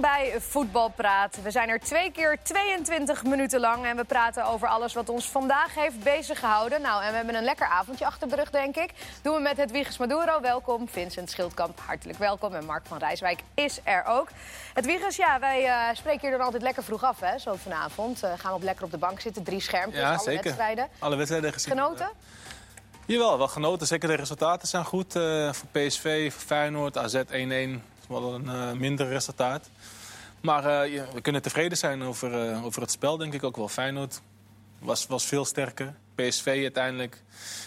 Welkom bij Voetbalpraat. We zijn er twee keer 22 minuten lang en we praten over alles wat ons vandaag heeft bezig gehouden. Nou, en we hebben een lekker avondje achter de rug, denk ik. Doen we met het Wiegers Maduro. Welkom. Vincent Schildkamp, hartelijk welkom. En Mark van Rijswijk is er ook. Het Wiegers, ja, wij uh, spreken hier dan altijd lekker vroeg af, hè, zo vanavond. Uh, gaan we op lekker op de bank zitten, drie schermpjes, Ja, alle zeker. wedstrijden. Alle wedstrijden gezien. Genoten? Jawel, wel genoten. Zeker de resultaten zijn goed. eh, voor PSV, voor Feyenoord, AZ 1-1. Dat is wel een eh, minder resultaat. Maar eh, ja, we kunnen tevreden zijn over, eh, over het spel, denk ik ook wel. Feyenoord was, was veel sterker. PSV uiteindelijk,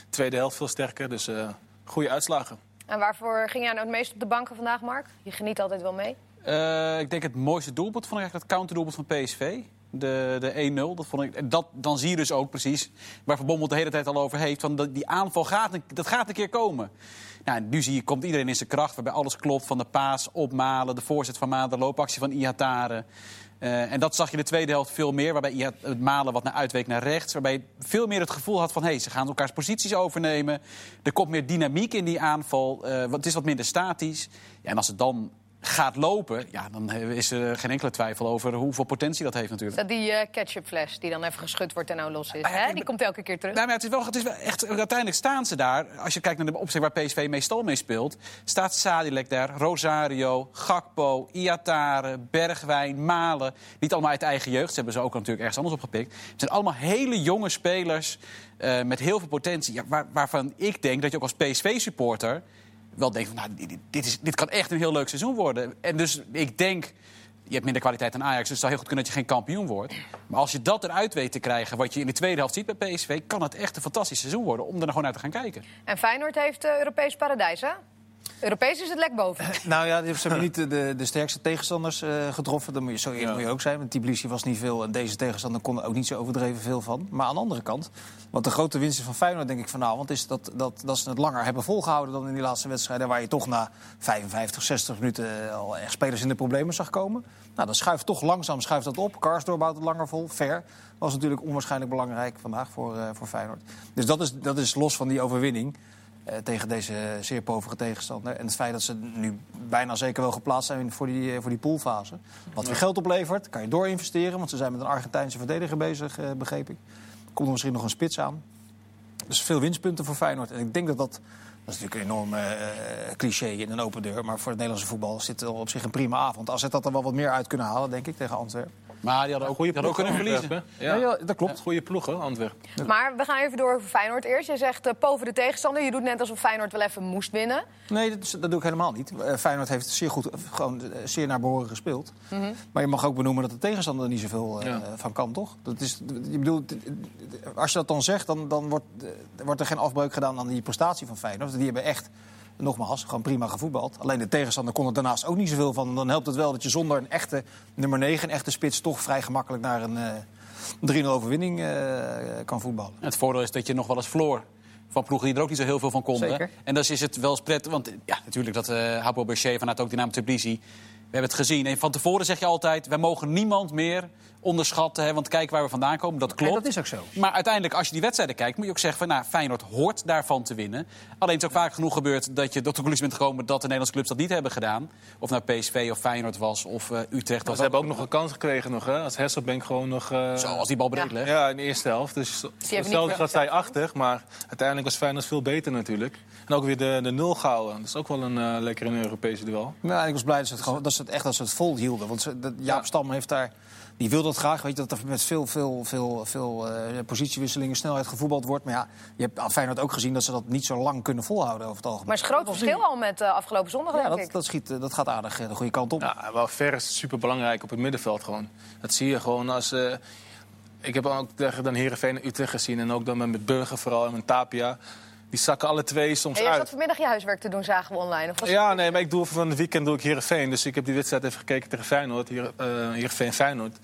tweede helft veel sterker. Dus eh goede uitslagen. En waarvoor ging jij nou het meest op de banken vandaag, Mark? Je geniet altijd wel mee. Eh, ik denk het mooiste doelpunt vond ik eigenlijk het counterdoelpunt van PSV. De, de 1-0. Dat vond ik, dat, dan zie je dus ook precies waar Van Bommel de hele tijd al over heeft. Van dat, die aanval gaat, dat gaat een keer komen. Nou, nu zie je, komt iedereen in zijn kracht, waarbij alles klopt. Van de paas, opmalen, de voorzet van Malen, de loopactie van Ihatare. Eh, en dat zag je de tweede helft veel meer. Waarbij Iha- het malen wat naar uitweek naar rechts. Waarbij je veel meer het gevoel had van... Hey, ze gaan elkaars posities overnemen. Er komt meer dynamiek in die aanval. Wat- het is wat minder statisch. Ja, en als het dan gaat lopen... Ja, dan is er geen enkele twijfel over hoeveel potentie dat heeft natuurlijk. dat die eh, ketchupfles die dan even geschud wordt en nou los is? Ah hè? Die komt elke keer terug. Nou, maar het is wel, het is wel echt, uiteindelijk staan ze daar. Als je kijkt naar de opzet waar PSV meestal mee speelt... staat Sadilek daar, Rosario, Gakpo, Iatare, Bergwijn, Malen. Niet allemaal uit eigen jeugd. Ze hebben ze ook natuurlijk ergens anders opgepikt. Het zijn allemaal hele jonge spelers eh, met heel veel potentie. Ja, waar, waarvan ik denk dat je ook als PSV-supporter wel denkt... Van, nou, dit, is, dit kan echt een heel leuk seizoen worden. En dus ik denk... Je hebt minder kwaliteit dan Ajax, dus het zou heel goed kunnen dat je geen kampioen wordt. Maar als je dat eruit weet te krijgen, wat je in de tweede helft ziet bij PSV... kan het echt een fantastisch seizoen worden om er gewoon naar te gaan kijken. En Feyenoord heeft eh, Europees paradijs, hè? Europees is het lek boven. Nou ja, ze hebben niet de, de, de sterkste tegenstanders eh, getroffen. Dat moet je, zo eerlijk Ja. moet je ook zijn. Want Tbilisi was niet veel en deze tegenstander kon er ook niet zo overdreven veel van. Maar aan de andere kant, wat de grote winst is van Feyenoord denk ik vanavond... is dat, dat, dat ze het langer hebben volgehouden dan in die laatste wedstrijden... waar je toch na 55, 60 minuten eh, al echt spelers in de problemen zag komen. Nou, dan schuift toch langzaam schuift dat op. Karsdorp bouwt het langer vol. Ver was natuurlijk onwaarschijnlijk belangrijk vandaag voor, eh, voor Feyenoord. Dus dat is, dat is los van die overwinning... eh, tegen deze zeer povere tegenstander. En het feit dat ze nu bijna zeker wel geplaatst zijn voor die, eh, voor die poolfase. Wat weer geld oplevert, kan je doorinvesteren. Want ze zijn met een Argentijnse verdediger bezig, eh, begreep ik. Komt er misschien nog een spits aan. Dus veel winstpunten voor Feyenoord. En ik denk dat dat... Dat is natuurlijk een enorme eh, cliché in een open deur. Maar voor het Nederlandse voetbal dit wel op zich een prima avond. Als het dat er wel wat meer uit kunnen halen, denk ik, tegen Antwerpen. Maar die hadden ook, die hadden ook kunnen verliezen. Ja. Ja, dat klopt. Goede ploeg, hoor, Antwerpen. Maar we gaan even door over Feyenoord eerst. Je zegt eh pover de tegenstander. Je doet net alsof Feyenoord wel even moest winnen. Nee, dat, doe ik helemaal niet. Eh, Feyenoord heeft zeer goed, eh, gewoon eh, zeer naar behoren gespeeld. Maar je mag ook benoemen dat de tegenstander er niet zoveel eh, Ja. van kan, toch? Dat is, je bedoelt, als je dat dan zegt, dan, dan wordt, eh, wordt er geen afbreuk gedaan aan die prestatie van Feyenoord. Die hebben echt, nogmaals, gewoon prima gevoetbald. Alleen de tegenstander kon er daarnaast ook niet zoveel van. Dan helpt het wel dat je zonder een echte nummer 9, een echte spits... toch vrij gemakkelijk naar een eh 3-0 overwinning eh, kan voetballen. Het voordeel is dat je nog wel eens verloor van ploegen die er ook niet zo heel veel van konden. Zeker. En dus is het wel eens prettig, want ja, natuurlijk dat eh Habo vanuit ook Dynamo Tbilisi... We hebben het gezien. En van tevoren zeg je altijd, wij mogen niemand meer onderschatten. Hè, want kijk waar we vandaan komen, dat klopt. dat is ook zo. Maar uiteindelijk, als je die wedstrijden kijkt, moet je ook zeggen van nou, Feyenoord hoort daarvan te winnen. Alleen het is ook vaak genoeg gebeurd dat je tot de conclusie bent gekomen dat de Nederlandse clubs dat niet hebben gedaan. Of nou PSV of Feyenoord was of eh, Utrecht. Of ze hebben ook nog een kans gekregen nog, hè? Als Hasselbank gewoon nog... eh, Zo, als die bal breed Ja. legt. Ja, in de eerste helft. Dus veel gaat zij achter, maar uiteindelijk was Feyenoord veel beter natuurlijk. En ook weer de, de nul gehouden. Dat is ook wel een eh, lekker in een Europese duel. Nou, ik was blij dat ze het, gewoon, dat ze het echt dat ze het volhielden. Want ze, dat, Jaap Ja. Stam heeft daar, die wil dat graag. Weet je, dat er met veel, veel, veel, veel eh, positiewisselingen snelheid gevoetbald wordt. Maar ja, je hebt aan Feyenoord ook gezien dat ze dat niet zo lang kunnen volhouden over het algemeen. Maar het is een groot verschil al met eh, afgelopen zondag, Ja, denk dat, ik. dat, schiet, eh, dat gaat aardig de goede kant op. Ja, wel ver is super belangrijk op het middenveld gewoon. Dat zie je gewoon als. eh, ik heb ook tegen dan Herenveen en Utrecht gezien en ook dan met Burger vooral en met Tapia. Die zakken alle twee soms En je zat uit. vanmiddag je huiswerk te doen, zagen we online. Of was Ja, nee, maar ik doe van het weekend doe ik Heerenveen. Dus ik heb die wedstrijd even gekeken tegen Feyenoord, hier, eh Heerenveen Feyenoord.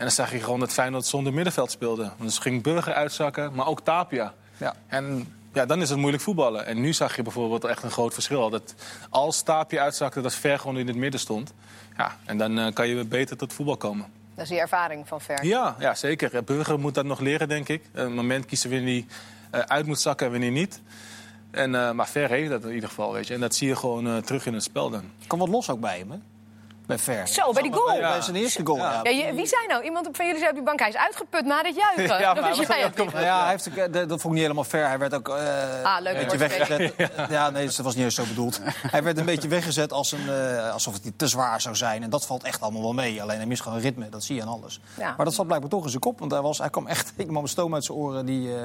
En dan zag je gewoon dat Feyenoord zonder middenveld speelde. Dus ging Burger uitzakken, maar ook Tapia. Ja. En ja, dan is het moeilijk voetballen. En nu zag je bijvoorbeeld echt een groot verschil. Dat als Tapia uitzakte, dat Ver gewoon in het midden stond. Ja, en dan eh, kan je beter tot voetbal komen. Dat is die ervaring van Ver. Ja, ja zeker. Burger moet dat nog leren, denk ik. Een moment kiezen wanneer hij eh, uit moet zakken en wanneer niet. En, eh, maar Ver heeft dat in ieder geval, weet je. En dat zie je gewoon terug in het spel dan. kan wat los ook bij hem, hè? Bij Ver. Zo, bij die goal. Bij, bij zijn eerste goal, ja. Ja, je- wie zei nou? Iemand van jullie zei op die bank, hij is uitgeput na dit juichen. Ja, dat maar- was jij, ja, hij heeft, ook, eh, dat dat vond ik niet helemaal fair. Hij werd ook eh Ah, leuk een beetje weggezet. Ja, nee, dat was niet eens zo bedoeld. Hij werd een beetje weggezet als een, eh, alsof het te zwaar zou zijn. En dat valt echt allemaal wel mee. Alleen hij mist gewoon ritme, dat zie je aan alles. Ja. Maar dat zat blijkbaar toch in zijn kop. Want hij, was, hij kwam echt helemaal met stoom uit zijn oren die, eh,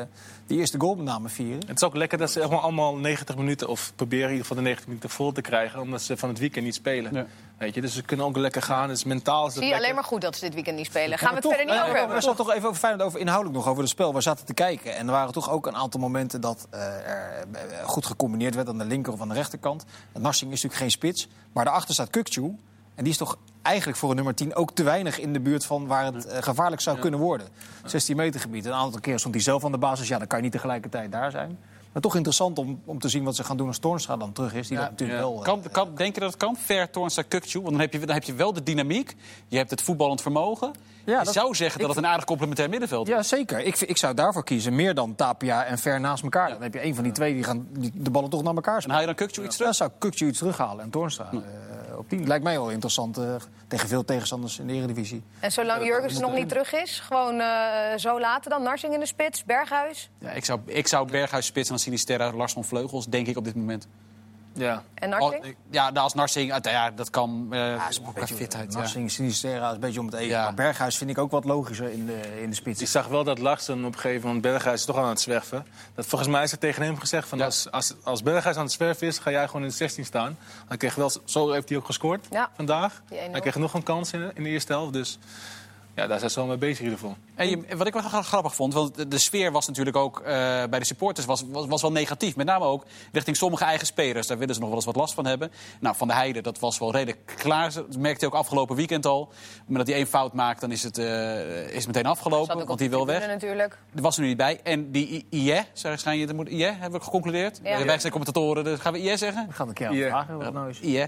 die eerste goal met name vieren. Het is ook lekker dat ze allemaal 90 minuten, of proberen in ieder geval de 90 minuten vol te krijgen, omdat ze van het weekend niet spelen. Ja. Weet je, dus ze kunnen ook lekker gaan. Dus mentaal is het Zie je lekker. alleen maar goed dat ze dit weekend niet spelen. Gaan we het toch, verder niet eh, over hebben? We zaten toch even over Feyenoord, over inhoudelijk nog over het spel. We zaten te kijken en er waren toch ook een aantal momenten dat eh, er eh, goed gecombineerd werd aan de linker of aan de rechterkant. Narsing is natuurlijk geen spits, maar daarachter staat Kukcu. En die is toch eigenlijk voor een nummer 10 ook te weinig in de buurt van waar het eh, gevaarlijk zou kunnen worden. 16 meter gebied. Een aantal keer stond hij zelf aan de basis. Ja, dan kan je niet tegelijkertijd daar zijn. Maar toch interessant om, om te zien wat ze gaan doen als Toornstra dan terug is. Die Ja, dat natuurlijk ja. wel... eh, Kan, kan, denk je dat het kan? Ver, Toornstra, Kukcu. Want dan heb, je, dan heb je wel de dynamiek. Je hebt het voetballend vermogen. Ja, je dat- zou zeggen dat het een aardig complementair middenveld is. Ja, zeker. Ik, ik zou daarvoor kiezen. Meer dan Tapia en Ver naast elkaar. Dan heb je een van die twee die gaan die de ballen toch naar elkaar En spelen. haal je dan Kukcu iets terug? Dan zou Kukcu iets terughalen en Toornstra eh, op die. Lijkt mij wel interessant eh, tegen veel tegenstanders in de Eredivisie. En zolang Jurgensen nog niet terug is, gewoon eh, zo laten dan. Narsing in de spits, Berghuis Ja, ik, zou, ik zou Berghuis spits en dan Sinisterra, Larsson Vleugels, denk ik op dit moment. Ja. en Narsing. ja, als Narsing, uh, ja, dat kan eh Ja, is qua fitheid. Ja. Narsing, Sinisterra is een beetje om het even. Ja. Maar Berghuis vind ik ook wat logischer in de, in de spits. Ik zag wel dat Larsen op een gegeven moment Berghuis is toch aan het zwerven. Dat, volgens mij is er tegen hem gezegd van Ja. als, als, als Berghuis aan het zwerven is, ga jij gewoon in de 16 staan. Hij kreeg wel, zo heeft hij ook gescoord Ja. vandaag. Die 1-0. Hij kreeg nog een kans in de, in de eerste helft. Dus ja, daar zijn ze wel mee bezig in ieder geval. En je- wat ik wel gra- grappig vond, want de, de sfeer was natuurlijk ook eh, bij de supporters was, was, was wel negatief. Met name ook richting sommige eigen spelers. Daar willen ze nog wel eens wat last van hebben. Nou, Van der Heijden, dat was wel redelijk klaar. Dat merkte je ook afgelopen weekend al. Maar dat hij één fout maakt, dan is het, eh, is het meteen afgelopen. Want hij wil weg. natuurlijk. Er was er nu niet bij. En die IE, zeg schijn je, dat moet IE, hebben we geconcludeerd. Ja. Wij zijn commentatoren, dus gaan we IE zeggen? We gaan een keer vragen. Wat nou. IE. Eh,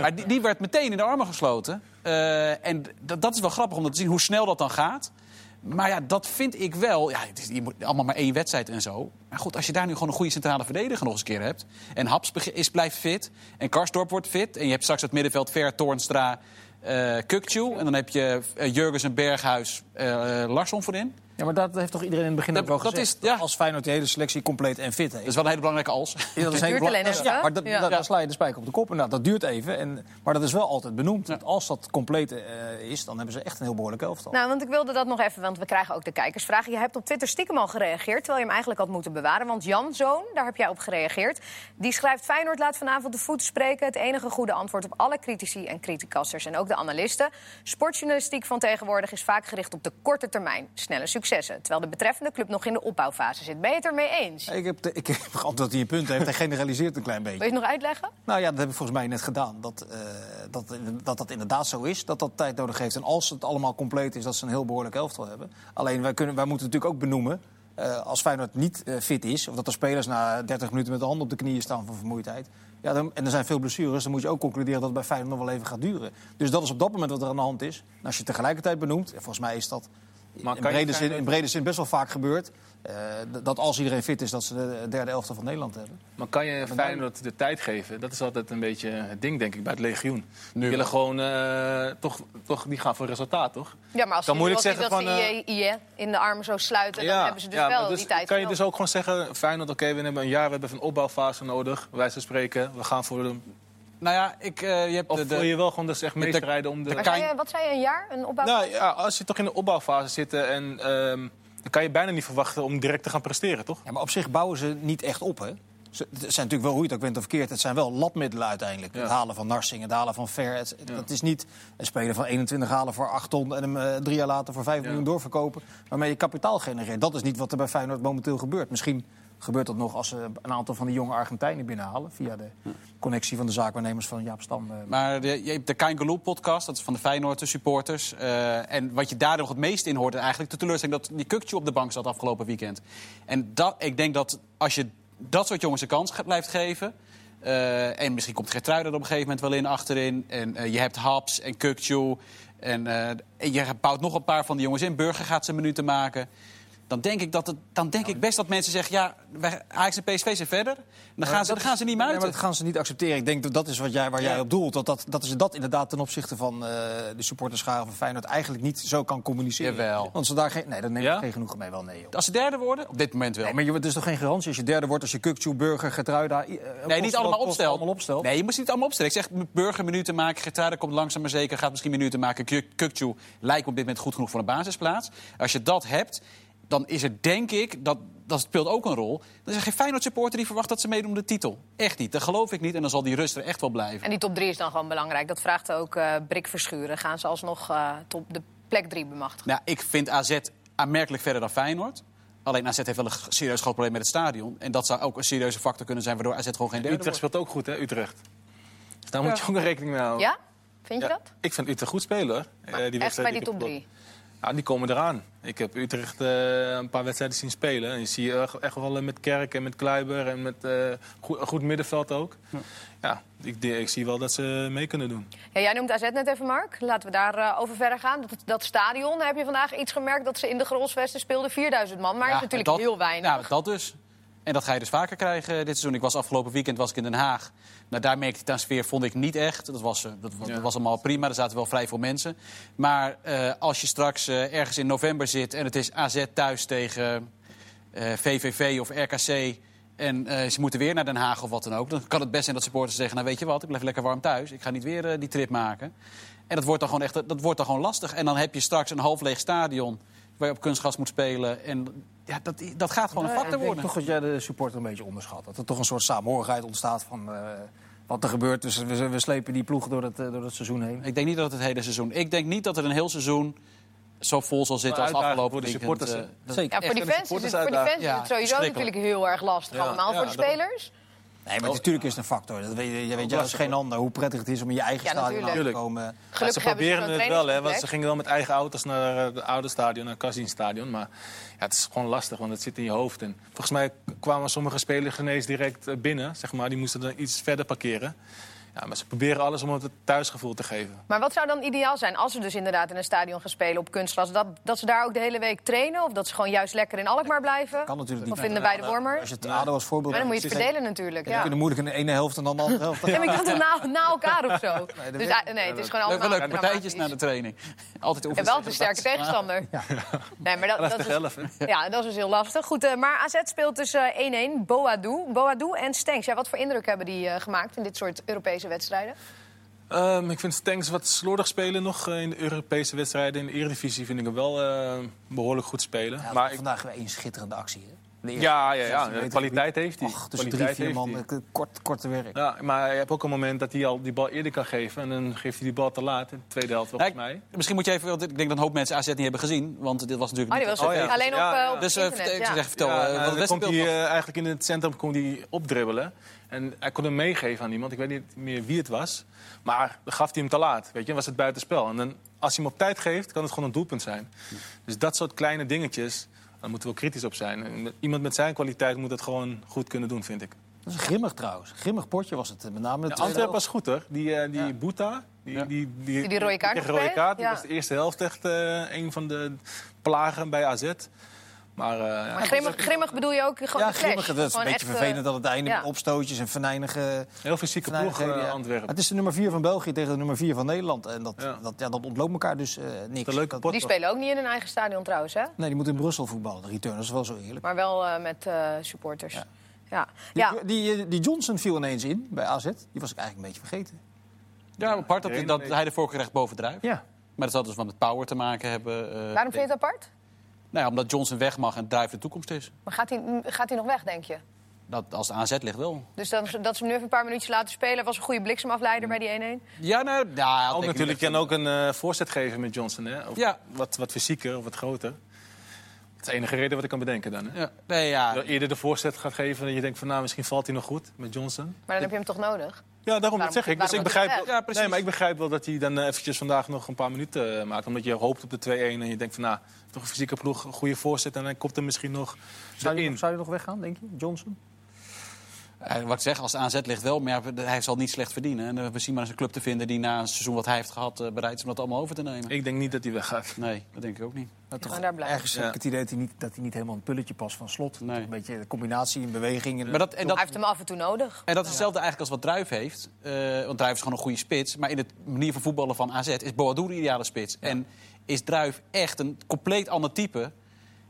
maar die, die werd meteen in de armen gesloten. Eh, en dat, is wel grappig om te zien hoe snel dat dan gaat. Maar ja, dat vind ik wel. Ja, het is je moet allemaal maar één wedstrijd en zo. Maar goed, als je daar nu gewoon een goede centrale verdediger nog eens een keer hebt. En Haps is, blijft fit. En Karsdorp wordt fit. En je hebt straks het middenveld Ver, Toornstra, eh Kukcu. En dan heb je uh, Jurgensen, Berghuis, eh Larsson voorin. Ja, maar dat heeft toch iedereen in het begin Dat- ook wel dat gezegd. is- ja. Als Feyenoord die hele selectie compleet en fit heeft. Dat is wel een hele belangrijke als. Ja, dat is duurt heel alleen even, Ja, maar dat, Ja. sla je de spijker op de kop. Nou, dat duurt even. En, maar dat is wel altijd benoemd. Ja. Want als dat compleet eh, is, dan hebben ze echt een heel behoorlijk elftal. Nou, want ik wilde dat nog even, want we krijgen ook de kijkersvragen. Je hebt op Twitter stiekem al gereageerd, terwijl je hem eigenlijk had moeten bewaren. Want Jan Zoon, daar heb jij op gereageerd. Die schrijft, Feyenoord laat vanavond de voet spreken. Het enige goede antwoord op alle critici en criticasters en ook de analisten. Sportjournalistiek van tegenwoordig is vaak gericht op de korte termijn. Snelle successen. Terwijl de betreffende club nog in de opbouwfase zit. Ben je het ermee eens? ik, heb de- ik heb geantwoord dat hij een punt heeft. Hij generaliseert een klein beetje. Wil je het nog uitleggen? Nou ja, dat heb ik volgens mij net gedaan. Dat, eh, dat, dat dat inderdaad zo is. Dat dat tijd nodig heeft. En als het allemaal compleet is, dat ze een heel behoorlijk elftal hebben. Alleen wij, kunnen, wij moeten natuurlijk ook benoemen. eh, als Feyenoord niet eh, fit is, of dat er spelers na 30 minuten met de handen op de knieën staan van vermoeidheid. Ja, dan, en er zijn veel blessures, dan moet je ook concluderen dat het bij Feyenoord nog wel even gaat duren. Dus dat is op dat moment wat er aan de hand is. En als je tegelijkertijd benoemt, en volgens mij is dat Maar in brede, zin, in brede zin best wel vaak gebeurd. eh, dat als iedereen fit is, dat ze de derde elftal van Nederland hebben. Maar kan je Feyenoord de tijd geven? Dat is altijd een beetje het ding, denk ik, bij het legioen. Die Nu willen gewoon, eh, toch, toch, die gaan voor resultaat, toch? Ja, maar als kan je moeilijk zeggen dat van... ze eh, IE, IE in de armen zo sluiten, dan hebben ze dus ja, wel dus die tijd Kan je genomen. dus ook gewoon zeggen, Feyenoord, oké, we hebben een jaar, we hebben een opbouwfase nodig. Wij ze spreken, we gaan voor de... Nou ja, ik, eh, je hebt Of de, wil je wel gewoon dus echt Met de- meestrijden om de... Maar zei je- wat zei je, een jaar? Een opbouw? Nou ja, als je toch in de opbouwfase zit en... ehm, dan kan je bijna niet verwachten om direct te gaan presteren, toch? Ja, maar op zich bouwen ze niet echt op, hè? Ze- Het zijn natuurlijk wel, hoe je het ook bent of verkeerd, het zijn wel labmiddelen uiteindelijk. Ja. Het halen van Narsing, het halen van Ver. Het, Dat is niet een speler van 21 halen voor 8 ton... en hem eh, drie jaar later voor 5 Ja. miljoen doorverkopen... waarmee je kapitaal genereert. Dat is niet wat er bij Feyenoord momenteel gebeurt. Misschien gebeurt dat nog als ze een aantal van die jonge Argentijnen binnenhalen... via de connectie van de zaakwaarnemers van Jaap Stam. eh. Maar je hebt de Kain podcast, dat is van de Feyenoord, de supporters. Eh, en wat je daar nog het meest in hoort, eigenlijk de teleurstelling dat die Kukje op de bank zat afgelopen weekend. En dat, ik denk dat als je dat soort jongens een kans blijft geven. eh, en misschien komt Gertruiden er op een gegeven moment wel in achterin. En je hebt Haps en Kukju. En, en je bouwt nog een paar van die jongens in. Burger gaat zijn minuten maken. Dan denk ik, dat het, dan denk ik best dat mensen zeggen... ja, wij, Ajax en PSV zijn verder. Dan gaan, ze, dan gaan ze niet Nee, muiten. maar dat gaan ze niet accepteren. Ik denk dat dat is wat jij, waar jij Ja. op doelt. Dat, dat, dat is dat inderdaad ten opzichte van eh, de supporterscharen van Feyenoord eigenlijk niet zo kan communiceren. Jawel. Want ze daar geen, nee, daar neem ik Ja? geen genoegen mee wel. Nee, joh. Als ze derde worden, op dit moment wel. Nee, maar je, het is toch geen garantie als je derde wordt als je Kukcu, Burger, Getruida... eh, Nee, niet allemaal opstelt. allemaal opstelt. Nee, je moet ze niet allemaal opstellen. Ik zeg burger minuten maken. Geertruida komt langzaam maar zeker. Gaat misschien minuten maken. Kuk- Kukcu lijkt op dit moment goed genoeg voor een basisplaats. Als je dat hebt, dan is het denk ik... Dat, dat speelt ook een rol. Dan is er geen Feyenoord supporter die verwacht dat ze meedoen om de titel. Echt niet. Dat geloof ik niet. En dan zal die rust er echt wel blijven. En die top 3 is dan gewoon belangrijk. Dat vraagt ook eh Brik Verschuren. Gaan ze alsnog eh top de plek 3 bemachtigen? Nou, ik vind AZ aanmerkelijk verder dan Feyenoord. Alleen AZ heeft wel een serieus groot probleem met het stadion. En dat zou ook een serieuze factor kunnen zijn... waardoor AZ gewoon geen derde Utrecht wordt. speelt ook goed, hè, Utrecht. Dus daar moet je ook een rekening mee houden. Ja? Vind je Ja, dat? Ik vind Utrecht goed spelen, hoor. Eh, die Echt wedstrijd bij die top heb 3? Ja, die komen eraan. Ik heb Utrecht eh, een paar wedstrijden zien spelen. En je ziet echt, echt wel eh, met Kerk en met Kluiber en met eh, goed, middenveld ook. Ja, ik, ik zie wel dat ze mee kunnen doen. Ja, jij noemt AZ net even, Mark. Laten we daar eh, over verder gaan. Dat, dat stadion, heb je vandaag iets gemerkt dat ze in de Grolsvesten speelden? 4000 man, maar Ja, is natuurlijk dat- heel weinig. Ja, dat dus. En dat ga je dus vaker krijgen dit seizoen. Ik was afgelopen weekend was ik in Den Haag. Nou, daar merkte ik de sfeer, vond ik niet echt. Dat was, eh, dat, was- dat was allemaal prima, er zaten wel vrij veel mensen. Maar eh, als je straks eh, ergens in november zit en het is AZ thuis tegen eh, VVV of RKC... en eh, ze moeten weer naar Den Haag of wat dan ook... dan kan het best zijn dat supporters zeggen... nou weet je wat, ik blijf lekker warm thuis. Ik ga niet weer eh, die trip maken. En dat wordt, dan gewoon echt, dat wordt dan gewoon lastig. En dan heb je straks een half leeg stadion... waar je op kunstgras moet spelen. En ja, dat, dat gaat gewoon een Nee, factor ik denk worden. toch dat jij de supporter een beetje onderschat. Dat er toch een soort saamhorigheid ontstaat van eh, wat er gebeurt. Dus we, we slepen die ploeg door het, eh, door het seizoen heen. Ik denk niet dat het het hele seizoen. Ik denk niet dat er een heel seizoen zo vol zal zitten als afgelopen voor de supporters, eh? Zeker. Ja, voor die fans, is het, voor die fans Ja, is het sowieso natuurlijk heel erg lastig Ja, allemaal. ja, voor de spelers? Nee, maar natuurlijk is het een factor. Dat weet je, je weet je als geen ander hoe prettig het is om in je eigen Ja, stadion aan te komen. Ja, Gelukkig ze proberen het wel, hè, want ze gingen wel met eigen auto's naar eh, het oude stadion, naar het Casino-stadion. Maar ja, het is gewoon lastig, want het zit in je hoofd. En volgens mij kwamen sommige spelers ineens direct eh, binnen, zeg maar. Die moesten dan iets verder parkeren. Ja, maar ze proberen alles om het thuisgevoel te geven. Maar wat zou dan ideaal zijn als ze dus inderdaad in een stadion gaan spelen op kunstgras? Dat, dat ze daar ook de hele week trainen? Of dat ze gewoon juist lekker in Alkmaar blijven? Kan natuurlijk niet. Of vinden wij de Als wormers? je het ADO als voorbeeld Maar dan moet je neemt, het verdelen natuurlijk. Dan Ja. kunnen moeilijk in de ene helft en dan de andere helft. Ja, maar je kan het na, na elkaar of zo. dat Dus, nee, het is gewoon Leuke, allemaal leuke partijtjes na de training. Altijd Ja, oefenen. wel een sterke tegenstander. Nee, maar dat, dat, is, ja, dat is dus heel lastig. Goed, eh, maar AZ speelt dus eh, 1-1. Boadou. Boadou en Stenks. Ja, wat voor indruk hebben die eh, gemaakt in dit soort Europese wedstrijden? Ehm, ik vind Stenks wat slordig spelen nog eh, in de Europese wedstrijden. In de Eredivisie vind ik hem wel eh, behoorlijk goed spelen. Ja, maar ik, vandaag weer een schitterende actie. Hè? De eerste ja, ja, 16 ja, meter kwaliteit heeft hij. Och, Kwaliteit drie, vier heeft man, eh, kort, korte werk. Ja, maar je hebt ook een moment dat hij al die bal eerder kan geven. En dan geeft hij die bal te laat, in de tweede helft volgens mij. Misschien moet je even, want ik denk dat een hoop mensen AZ niet hebben gezien. Want dit was natuurlijk Oh, die niet was Oh, ja. alleen op, Ja, op Dus internet. ik ja. zeg, vertel, Ja, wat de dan komt hij eigenlijk in het centrum kon hij opdribbelen. En hij kon hem meegeven aan iemand. Ik weet niet meer wie het was. Maar dan gaf hij hem te laat. Weet je, was het buitenspel. En dan, als hij hem op tijd geeft, kan het gewoon een doelpunt zijn. Dus dat soort kleine dingetjes, daar moeten we wel kritisch op zijn. En Iemand met zijn kwaliteit moet het gewoon goed kunnen doen, vind ik. Dat is grimmig trouwens. Grimmig potje was het. eh, Met name de Ja, Antwerpen was goed hoor. Die, eh die Ja. Boeta. Die, Ja. die, die, Die die rode kaart een rode kaart. Die was de eerste helft echt eh, een van de plagen bij AZ. Maar, eh, Maar grimmig, grimmig bedoel je ook gewoon Ja, grimmig. Dat is een beetje eh, vervelend dat het einde ja. met opstootjes en venijnige... heel fysieke ploeg, eh. Antwerpen. Het is de nummer 4 van België tegen de nummer 4 van Nederland. En dat, Ja. dat, ja, dat ontloopt elkaar dus eh, niks. Leuke pot. Die spelen ook niet in hun eigen stadion trouwens, hè? Nee, die moet in Brussel voetballen. De return, dat is wel zo eerlijk. Maar wel eh, met eh, supporters. Ja. Ja. Ja. Die, die, die Johnson viel ineens in bij AZ. Die was ik eigenlijk een beetje vergeten. Ja, apart dat, hij de voorkeur krijgt boven Druif. Ja. Maar dat zal dus wat met power te maken hebben. eh, Waarom vind je het apart? Nou ja, omdat Johnson weg mag en Druif de toekomst is. Maar gaat hij, gaat hij nog weg, denk je? Dat, als de AZ ligt wel. Dus dan, dat ze hem nu even een paar minuutjes laten spelen... was een goede bliksemafleider bij die 1-1. Ja, nou, ja, Ook denk ik natuurlijk kan ook een eh, voorzet geven met Johnson. Hè? Of Ja. wat, wat fysieker, of wat groter. Dat is de enige reden wat ik kan bedenken dan. Hè? Ja, nee, ja. Dat je eerder de voorzet gaat geven en je denkt van nou, misschien valt hij nog goed met Johnson. Maar dan heb je hem toch nodig? Ja, daarom dat zeg ik. Dus ik begrijp? Ja, precies. nee, maar ik begrijp wel dat hij dan eh, eventjes vandaag nog een paar minuten eh, maakt. Omdat je hoopt op de 2-1 en je denkt van nou, toch een fysieke ploeg, een goede voorzet. En dan komt er misschien nog Zou je, nog, zou je nog weggaan, denk je? Johnson? Eh, wat ik zeg, als de AZ ligt wel, maar hij zal niet slecht verdienen. En eh, we zien maar eens een club te vinden die na een seizoen wat hij heeft gehad... eh, bereid is om dat allemaal over te nemen. Ik denk niet dat hij weggaat. Nee, dat denk ik ook niet. Maar toch daar ergens Ja. heb ik het idee dat hij niet, dat hij niet helemaal een pulletje past van slot. Nee. Een beetje de combinatie in beweging. Maar dat, en, dat, Hij heeft hem af en toe nodig. en dat is hetzelfde eigenlijk als wat Druif heeft. Eh, want Druif is gewoon een goede spits. Maar in de manier van voetballen van AZ is Boadou de ideale spits. En is Druif echt een compleet ander type...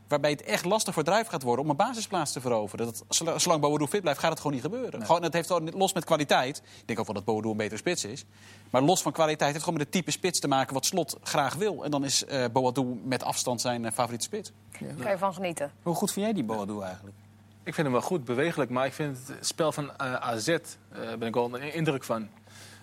waarbij het echt lastig voor Druif gaat worden om een basisplaats te veroveren. Dat, zolang Boadou fit blijft, gaat het gewoon niet gebeuren. Gewoon, het heeft los met kwaliteit... Ik denk ook wel dat Boadou een betere spits is. Maar los van kwaliteit heeft het gewoon met het type spits te maken... wat Slot graag wil. En dan is eh Boadou met afstand zijn eh, favoriete spits. Daar kan je van genieten. Hoe goed vind jij die Boadu eigenlijk? Ik vind hem wel goed, bewegelijk. Maar ik vind het spel van eh, AZ, eh ben ik wel onder de indruk van.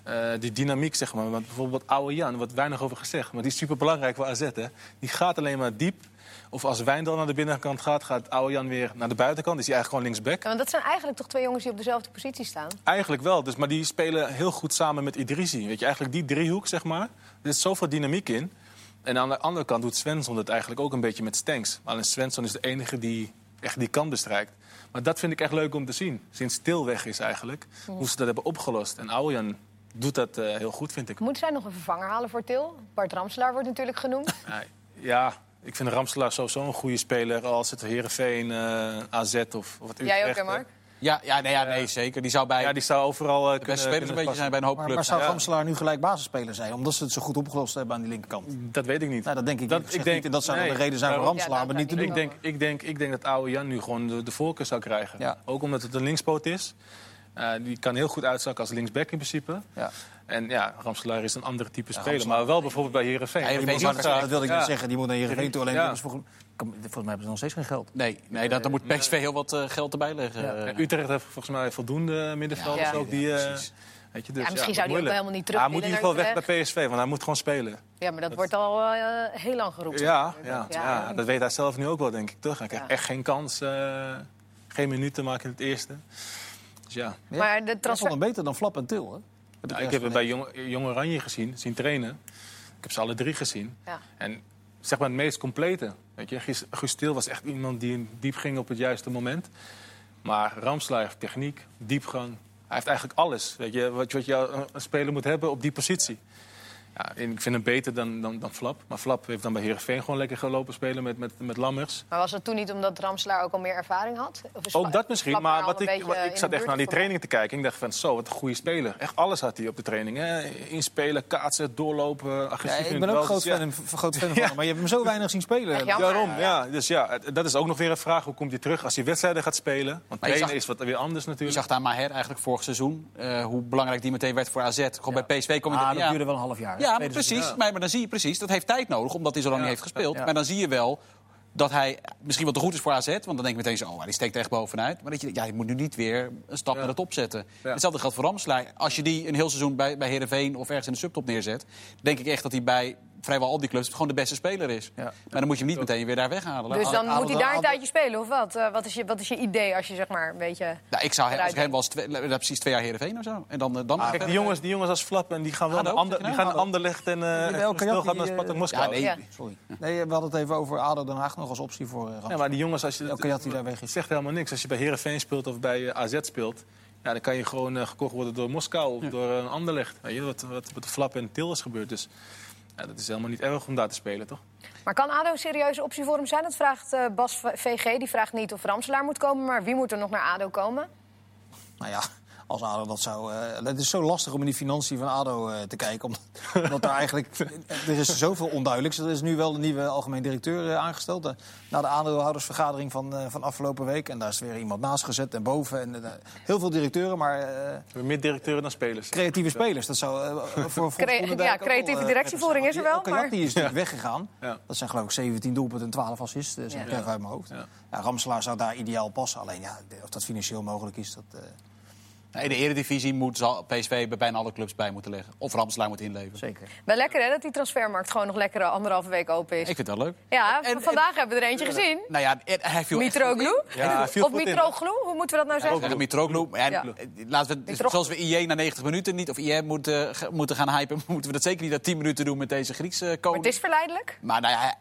Eh, die dynamiek, zeg maar. Want bijvoorbeeld Oude Jan, wordt weinig over gezegd. Maar die is super belangrijk voor AZ, hè. Die gaat alleen maar diep. Of als Wijndal naar de binnenkant gaat, gaat Oude Jan weer naar de buitenkant. Is hij eigenlijk gewoon linksback. Ja, want dat zijn eigenlijk toch twee jongens die op dezelfde positie staan. Eigenlijk wel, dus, maar die spelen heel goed samen met Idrissi. Weet je, eigenlijk die driehoek, zeg maar. Er zit zoveel dynamiek in. En aan de andere kant doet Svensson het eigenlijk ook een beetje met Stenks. Maar alleen Svensson is de enige die echt die kant bestrijkt. Maar dat vind ik echt leuk om te zien. Sinds Stil weg is eigenlijk, hoe ze dat hebben opgelost. En Aujan doet dat eh, heel goed, vind ik. Moeten zij nog een vervanger halen voor Til? Bart Ramselaar wordt natuurlijk genoemd. Ja, ik vind Ramselaar sowieso een goede speler. Als het Heerenveen, eh AZ of, of wat Jij ook, hè. Mark? Ja, ja, nee, ja, nee zeker. Die zou bij Ja, die zou overal eh, de beste spelers een beetje zijn bij een hoop Maar, clubs. maar zou Ja. Ramselaar nu gelijk basisspeler zijn? Omdat ze het zo goed opgelost hebben aan die linkerkant. Dat weet ik niet. Nou, dat denk ik Dat- niet. ik Ik denk- niet, dat zou nee, de reden zijn voor Ramselaar, Ja, maar niet te doen. ik denk, ik, denk, ik denk dat oude Jan nu gewoon de, de voorkeur zou krijgen. Ja. Ook omdat het een linkspoot is. Eh, die kan heel goed uitzakken als linksback in principe. Ja. En ja, Ramselaar is een andere type speler. Ramselaar- Maar wel bijvoorbeeld bij Heerenveen. Ja, Die moet is wel Dat wilde ik ja. net zeggen. Die moet naar Heerenveen toe. Alleen Ja. volgens, volgens mij hebben ze nog steeds geen geld. Nee, nee dat, dan moet PSV heel wat eh, geld erbij leggen. Ja. Utrecht heeft volgens mij voldoende middenvelders Ja. ook. Die, eh, precies. weet je, dus, Ja, misschien zou die ook helemaal niet terug Hij moet in ieder geval weg bij PSV, want hij moet gewoon spelen. Ja, maar dat wordt al eh, heel lang geroepen. Ja, ja, Ja. ja, dat weet hij zelf nu ook wel, denk ik. Toch? Hij krijgt echt geen kans. eh, geen minuten maken in het eerste. Dus ja. Maar de Dat vond transfer... hem beter dan Flap en Til. Hè? Ik heb het bij Jong, Jong Oranje gezien, zien trainen. Ik heb ze alle drie gezien. Ja. En zeg maar het meest complete. Weet je, Guus- Guus Til was echt iemand die diep ging op het juiste moment. Maar Ramslaar heeft techniek, diepgang. Hij heeft eigenlijk alles. Weet je, wat, wat je een- een speler moet hebben op die positie. Ja, en ik vind hem beter dan, dan, dan Flap. Maar Flap heeft dan bij Heerenveen gewoon lekker gelopen spelen met, met, met Lammers. Maar was het toen niet omdat Ramselaar ook al meer ervaring had? Of is Ook dat misschien, Flap maar wat ik, wat, ik zat echt naar die trainingen te kijken. Ik dacht van, zo, wat een goede speler. Echt alles had hij op de training. Hè. Inspelen, kaatsen, doorlopen, Ja, agressief ik in ben ook groot Dus ja, fan, van- groot fan van Ja. hem. Maar je hebt hem zo weinig zien spelen. Daarom, ja. Dus ja, het- dat is ook nog weer een vraag. Hoe komt hij terug als hij wedstrijden gaat spelen? Want Maar je trainen zag- is wat weer anders Je natuurlijk. zag daar Maher eigenlijk vorig seizoen. eh, hoe belangrijk die meteen werd voor AZ. Gewoon bij PSV kom je Ah, dat ja. duurde wel een half jaar. Ja, maar precies. Maar, maar dan zie je precies, dat heeft tijd nodig, omdat hij zo lang niet heeft gespeeld. Maar dan zie je wel dat hij misschien wat te goed is voor AZ. Want dan denk je meteen zo, oh, die steekt er echt bovenuit. Maar dat je, ja, je moet nu niet weer een stap Ja. naar de top zetten. Ja. Hetzelfde geldt voor Ramslaar. Als je die een heel seizoen bij, bij Heerenveen of ergens in de subtop neerzet... denk ik echt dat hij bij vrijwel al die clubs gewoon de beste speler is. Ja. Maar dan moet je hem niet meteen weer daar weghalen. Dus dan moet hij daar een tijdje spelen, of wat? Eh, wat, is je, wat is je idee als je zeg maar een beetje... Nou, ik zou hem, als ik hem was twee, nou, precies twee jaar Heerenveen of zo. En dan, eh, dan Kijk, die jongens, die jongens als Flap, en die gaan wel naar ander, die gaan naar Anderlecht en uh, stil jacht gaan naar Spartak eh, Moskou. Ja, nee. Ja. Sorry. Nee, we hadden het even over ADO Den Haag nog als optie voor uh, Ja, maar die jongens, als je Elke daar weg is. zegt helemaal niks. Als je bij Heerenveen speelt of bij eh, AZ speelt, ja, dan kan je gewoon eh, gekocht worden door Moskou of door een Anderlecht. Weet je, wat, wat, wat de Flap en Til is gebeurd. Dus ja, dat is helemaal niet erg om daar te spelen, toch? Maar kan ADO een serieuze optie voor hem zijn? Dat vraagt eh, Bas VG. Die vraagt niet of Ramselaar moet komen, maar wie moet er nog naar ADO komen? Nou ja, als ADO dat zou... eh, het is zo lastig om in die financiën van ADO eh, te kijken. Omdat, daar eigenlijk... Er is zoveel onduidelijks. Er is nu wel een nieuwe algemeen directeur eh, aangesteld. eh, na de aandeelhoudersvergadering van, eh, van afgelopen week. En daar is weer iemand naast gezet en boven. En, eh, heel veel directeuren, maar... eh, We hebben meer directeuren dan spelers. creatieve spelers. Dat zou eh, voor, voor ja, creatieve eh, directievoering is er wel, maar- die is natuurlijk weggegaan. Ja. Dat zijn geloof ik 17 doelpunten en 12 assists. Dus Ja. ik even uit mijn hoofd. Ja. Ja, Ramselaar zou daar ideaal passen. Alleen ja, of dat financieel mogelijk is, dat... eh, In de Eredivisie moet zal PSV bij bijna alle clubs bij moeten leggen. Of Ramslaar moet inleveren. zeker. Wel lekker hè, dat die transfermarkt gewoon nog lekker anderhalve week open is. Ik vind dat leuk. Ja, En- vandaag hebben we er eentje gezien. Nou ja, hij viel. Mitroglou? Ja, viel Of. Mitroglou? Hoe moeten we dat nou zeggen? Zeggen Mitroglou. Maar ja, Ja. Laten we, zoals we IE na 90 minuten niet, of IE moeten, ge- moeten gaan hypen, moeten we dat zeker niet na 10 minuten doen met deze Griekse Maar koning. het is verleidelijk. Maar nou ja, hij-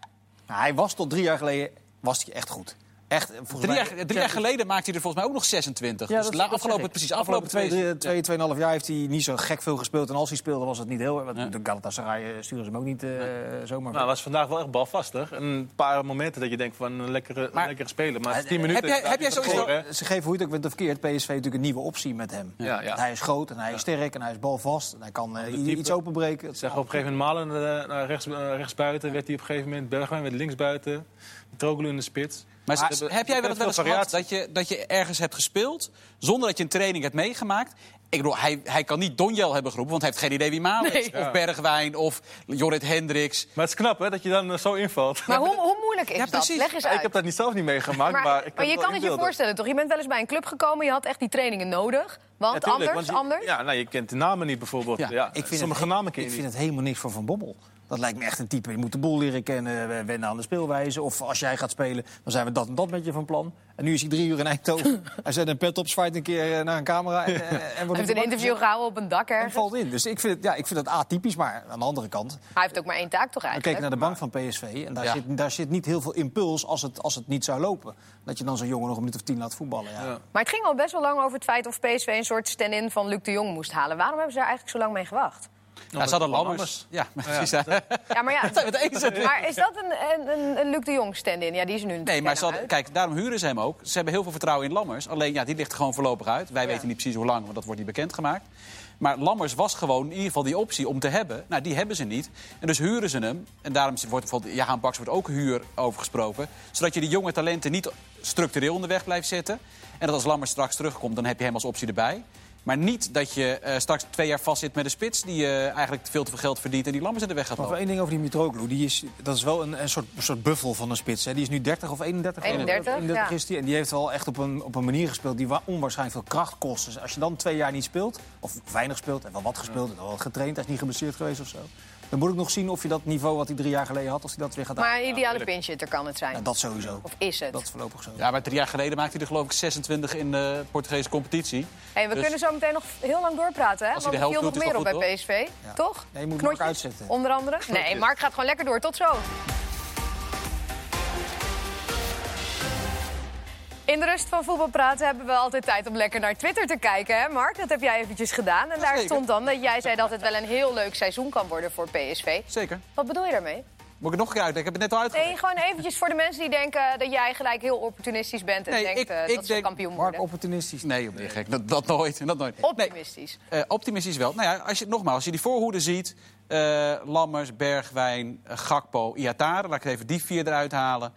Nou, hij was tot drie jaar geleden was hij echt goed. Echt, Drie mij- jaar, drie jaar geleden maakte hij er volgens mij ook nog 26. Ja, dus dat- afgelopen, precies, afgelopen twee, twee, twee, tweeënhalf jaar heeft hij niet zo gek veel gespeeld. En als hij speelde was het niet heel... Want De Galatasaray eh, sturen ze hem ook niet eh, zomaar. Nou, was vandaag wel echt balvastig. En een paar momenten dat je denkt van een lekkere, Maar- lekkere speler. Maar Heb 10 minuten... jij- heb jij sowieso-? Ze geven hoe je het ook bent of verkeerd. PSV heeft natuurlijk een nieuwe optie met hem. Ja, ja. Hij is groot en hij is sterk en hij is balvast. En hij kan eh, iets openbreken. Zeg op een gegeven moment Malen naar, naar rechts, rechtsbuiten. Werd hij op een gegeven moment Bergwijn werd linksbuiten. Troglu in de spits. Maar hebben heb jij wel, wel eens gehad dat je, dat je ergens hebt gespeeld... zonder dat je een training hebt meegemaakt? Ik bedoel, hij, hij kan niet Donjel hebben geroepen... want hij heeft geen idee wie Malen is. Nee. Of Bergwijn, of Jorrit Hendricks. Maar het is knap hè, dat je dan zo invalt. Maar hoe, hoe moeilijk is Ja, dat? precies. Leg eens Ja, uit. ik heb dat niet zelf niet meegemaakt, maar, maar, ik maar je kan het je voorstellen, toch? Je bent wel eens bij een club gekomen, je had echt die trainingen nodig. Want Ja, tuurlijk, anders, want je- anders? Ja, nou, je kent de namen niet bijvoorbeeld. Ja, Ja, Ik vind, sommige het, namen ken je ik niet. vind het helemaal niks voor Van Bommel. Dat lijkt me echt een type. Je moet de boel leren kennen, we- wennen aan de speelwijze. Of als jij gaat spelen, dan zijn we dat en dat met je van plan. En nu is hij drie uur in Eindhoven. hij zet een pet op, zwaait een keer eh, naar een camera. En, eh, en wordt Hij heeft een interview gehouden op een dak En ergens. valt in. Dus ik vind, het, ja, ik vind het atypisch. Maar aan de andere kant, Hij heeft ook maar één taak toch we eigenlijk? keken naar de bank van PSV. En daar, Ja. zit, daar zit niet heel veel impuls als het, als het niet zou lopen. Dat je dan zo'n jongen nog een minuut of tien laat voetballen. Ja. Ja. Maar het ging al best wel lang over het feit of PSV een soort stand-in van Luc de Jong moest halen. Waarom hebben ze daar eigenlijk zo lang mee gewacht? Ja, ze hadden Lammers. Ja, ja. precies. Ja, maar ja. zijn we het eens. Maar is dat een, een, een, Luc de Jong stand-in? Ja, die is nu Nee, maar ze hadden- kijk, daarom huren ze hem ook. Ze hebben heel veel vertrouwen in Lammers. Alleen, ja, die ligt er gewoon voorlopig uit. Wij Ja. weten niet precies hoe lang, want dat wordt niet bekendgemaakt. Maar Lammers was gewoon in ieder geval die optie om te hebben. Nou, die hebben ze niet. En dus huren ze hem. En daarom wordt bijvoorbeeld, Jahan Baks wordt ook huur over gesproken. Zodat je die jonge talenten niet structureel in de weg blijft zetten. En dat als Lammers straks terugkomt, dan heb je hem als optie erbij. Maar niet dat je eh, straks twee jaar vastzit met een spits... die eh, eigenlijk veel te veel geld verdient en die Lammers in de weg gaat Maar lopen. voor één ding over die Mitroglou. Die is, dat is wel een, een, soort, een soort buffel van een spits. Hè. Die is nu 30 of 31. 31, 31 ja. is die. En die heeft wel echt op een, op een manier gespeeld die wa- onwaarschijnlijk veel kracht kost. Dus als je dan twee jaar niet speelt, of weinig speelt, en wel wat gespeeld, en wel getraind, hij is niet geblesseerd geweest of zo. Dan moet ik nog zien of je dat niveau wat hij drie jaar geleden had, als hij dat weer gaat Maar een ideale pinchhitter kan het zijn. Ja, dat sowieso. Of is het? Dat is voorlopig zo. Ja, maar drie jaar geleden maakte hij er geloof ik 26 in de Portugese competitie. Hey, we Dus- kunnen zo meteen nog heel lang doorpraten, hè? Als Want er helft viel nog doet, is meer op bij PSV. Toch? Nee, je moet Knotjes, Mark uitzetten. Onder andere? Nee, Mark gaat gewoon lekker door. Tot zo. In de rust van voetbal praten hebben we altijd tijd om lekker naar Twitter te kijken, hè Mark? Dat heb jij eventjes gedaan. En daar Zeker. stond dan dat jij zei dat het wel een heel leuk seizoen kan worden voor PSV. Zeker. Wat bedoel je daarmee? Moet ik het nog een keer uitleggen? Ik heb het net al uitgelegd. Nee, gewoon eventjes voor de mensen die denken dat jij gelijk heel opportunistisch bent... en Nee, denkt ik- eh, ik dat ze denk- kampioen Mark worden. opportunistisch. Nee, op die gek. Dat, dat nooit. Dat nooit. Nee, Optimistisch. eh, optimistisch wel. Nou ja, als je, nogmaals, als je die voorhoede ziet... eh, Lammers, Bergwijn, Gakpo, Iatare... laat ik even die vier eruit halen.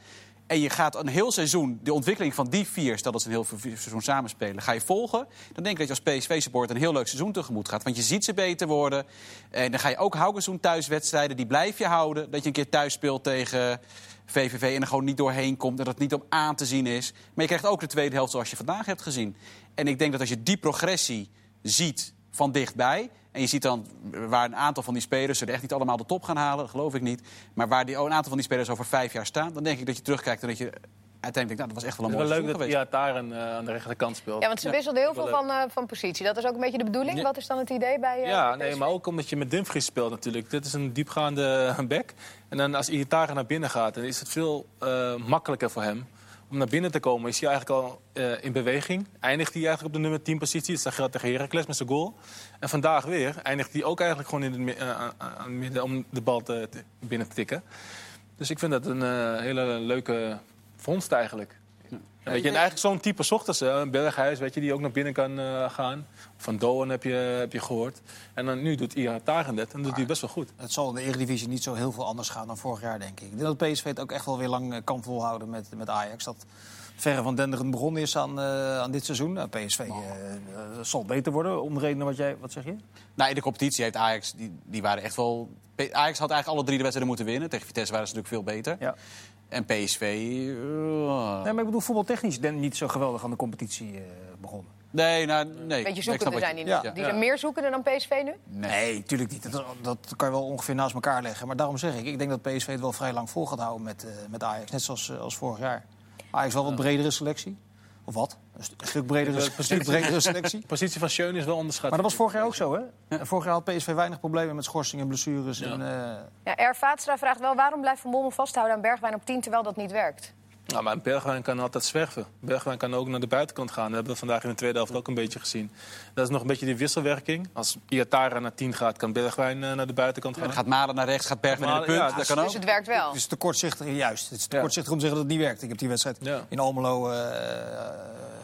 En je gaat een heel seizoen, de ontwikkeling van die vier... stel dat ze een heel seizoen samenspelen, ga je volgen... dan denk ik dat je als PSV-supporter een heel leuk seizoen tegemoet gaat. Want je ziet ze beter worden. En dan ga je ook Haugesund thuiswedstrijden, die blijf je houden. Dat je een keer thuis speelt tegen... VVV en er gewoon niet doorheen komt en dat het niet om aan te zien is. Maar je krijgt ook de tweede helft zoals je vandaag hebt gezien. En ik denk dat als je die progressie ziet van dichtbij... en je ziet dan waar een aantal van die spelers... er echt niet allemaal de top gaan halen, dat geloof ik niet... maar waar die, een aantal van die spelers over vijf jaar staan... dan denk ik dat je terugkijkt en dat je uiteindelijk denkt... nou, dat was echt wel een Het is mooi wel leuk dat. Iataren uh, aan de rechterkant speelt. Ja, want ze wisselden heel veel van, eh, van positie. Dat is ook een beetje de bedoeling. Ja. Wat is dan het idee bij eh, Ja, nee, maar ook omdat je met Dumfries speelt natuurlijk. Dit is een diepgaande back. En dan als Iataren naar binnen gaat, dan is het veel eh, makkelijker voor hem. Om naar binnen te komen is hij eigenlijk al eh, in beweging. Eindigt hij eigenlijk op de nummer 10 positie. Dat geldt tegen Heracles met zijn goal. En vandaag weer eindigt hij ook eigenlijk gewoon in het eh, het midden om de bal binnen te tikken. Dus ik vind dat een eh, hele leuke vondst eigenlijk. En weet je, en eigenlijk zo'n type ochtends, hè, een berghuis, weet je, die ook naar binnen kan eh, gaan. Van Doan heb je, heb je gehoord. En dan, nu doet Iataren dat en doet hij best wel goed. Het zal in de Eredivisie niet zo heel veel anders gaan dan vorig jaar, denk ik. Ik denk dat PSV het ook echt wel weer lang eh, kan volhouden met, met Ajax. Dat verre van denderend begonnen is aan, eh, aan dit seizoen. Nou, PSV eh, eh, zal beter worden, om de reden wat jij... Wat zeg je? Nou, in de competitie heeft Ajax, die, die waren echt wel... Ajax had eigenlijk alle drie de wedstrijden moeten winnen. Tegen Vitesse waren ze natuurlijk veel beter. Ja. En PSV... eh, Nee, maar ik bedoel, voetbaltechnisch den- niet zo geweldig aan de competitie eh, begonnen. Nee, nou, nee. Beetje zoekende zijn je- die nu. Ja. Die Ja. zijn meer zoekende dan PSV nu? Nee, tuurlijk niet. Dat, dat kan je wel ongeveer naast elkaar leggen. Maar daarom zeg ik, ik denk dat PSV het wel vrij lang vol gaat houden met, eh, met Ajax. Net zoals, als vorig jaar. Ajax wel wat bredere selectie. Of wat? Een, st- een stuk bredere, een stuk bredere selectie. De positie van Schöne is wel onderschat. Maar dat was vorig jaar ook zo, hè? Vorig jaar had PSV weinig problemen met schorsingen en blessures. Ja. En, eh, Ja, R. Vaatstra vraagt wel waarom blijft Van Bommel vasthouden aan Bergwijn op 10 terwijl dat niet werkt. Ja, maar Bergwijn kan altijd zwerven. Bergwijn kan ook naar de buitenkant gaan. Dat hebben we vandaag in de tweede helft ook een beetje gezien. Dat is nog een beetje die wisselwerking. Als Iatara naar 10 gaat, kan Bergwijn eh, naar de buitenkant gaan. Dan gaat Malen naar rechts, gaat Bergwijn naar de punt. ja, dat dus- kan Dus ook. het werkt wel. Het is te kortzichtig, juist. Het is te kortzichtig om te zeggen dat het niet werkt. Ik heb die wedstrijd Ja. in Almelo eh,